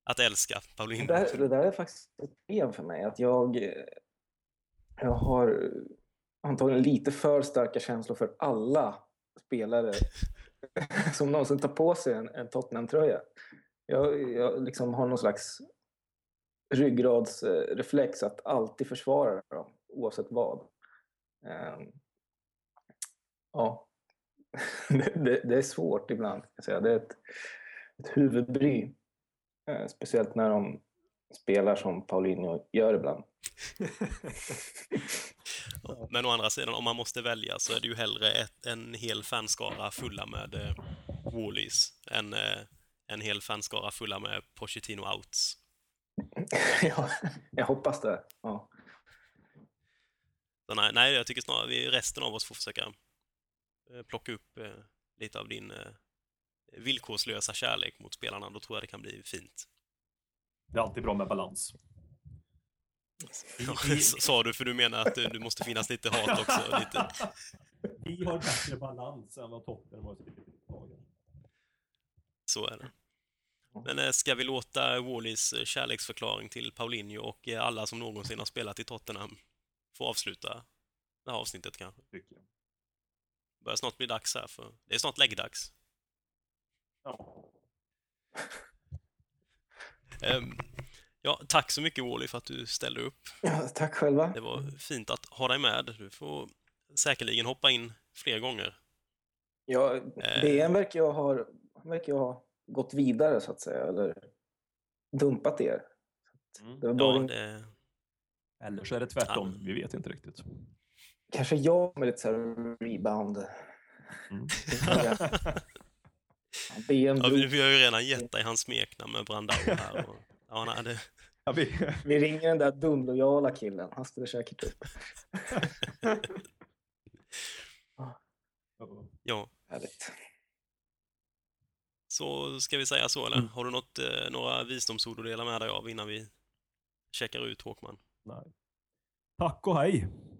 att älska Det Paulinho. där, det där är faktiskt ett problem för mig. Att jag, eh, jag har antagligen lite för starka känslor för alla spelare som någonsin tar på sig en, en Tottenham-tröja. Jag, jag liksom har någon slags ryggradsreflex att alltid försvara dem, oavsett vad. Ehm, ja, det, det, det är svårt ibland. Kan jag säga. Det är ett, ett huvudbry. Eh, speciellt när de spelar som Paulinho gör ibland. Men å andra sidan, om man måste välja så är det ju hellre ett, en hel fanskara fulla med eh, Wallys än eh, en hel fanskara fulla med Pochettino outs. ja, jag hoppas det. Ja. Så nej, nej, jag tycker snarare vi resten av oss får försöka eh, plocka upp eh, lite av din eh, villkorslösa kärlek mot spelarna. Då tror jag det kan bli fint. Det är alltid bra med balans. Ja, Sa du, för du menar att eh, det måste finnas lite hat också? Lite. Vi har bättre balans än vad Tottenham har. Så är det. Men eh, ska vi låta Wallys eh, kärleksförklaring till Paulinho och alla som någonsin har spelat i Tottenham få avsluta det här avsnittet kanske? Tycker jag. Det börjar snart bli dags här, för det är snart läggdags. Ja. Ehm, ja, tack så mycket Wally för att du ställde upp. Ja, tack själva. Det var fint att ha dig med. Du får säkerligen hoppa in fler gånger. Ja, Eh. DN verkar ju ha, verkar ju ha gått vidare så att säga, eller dumpat er. Mm. Det var bara Ja, det, Eller så är det tvärtom. Vi vet inte riktigt. Kanske jag med lite så här rebound. Mm. Ja, vi, har ju redan gett dig hans smeknamn med Brandao här. Och, ja, nej, det, Ja, vi, Vi ringer den där dumlojala killen. Han ställer säkert upp. ja, Härligt. så ska vi säga så eller? Mm. Har du något, eh, några visdomsord att dela med dig av innan vi checkar ut Håkman? nej. Tack och hej!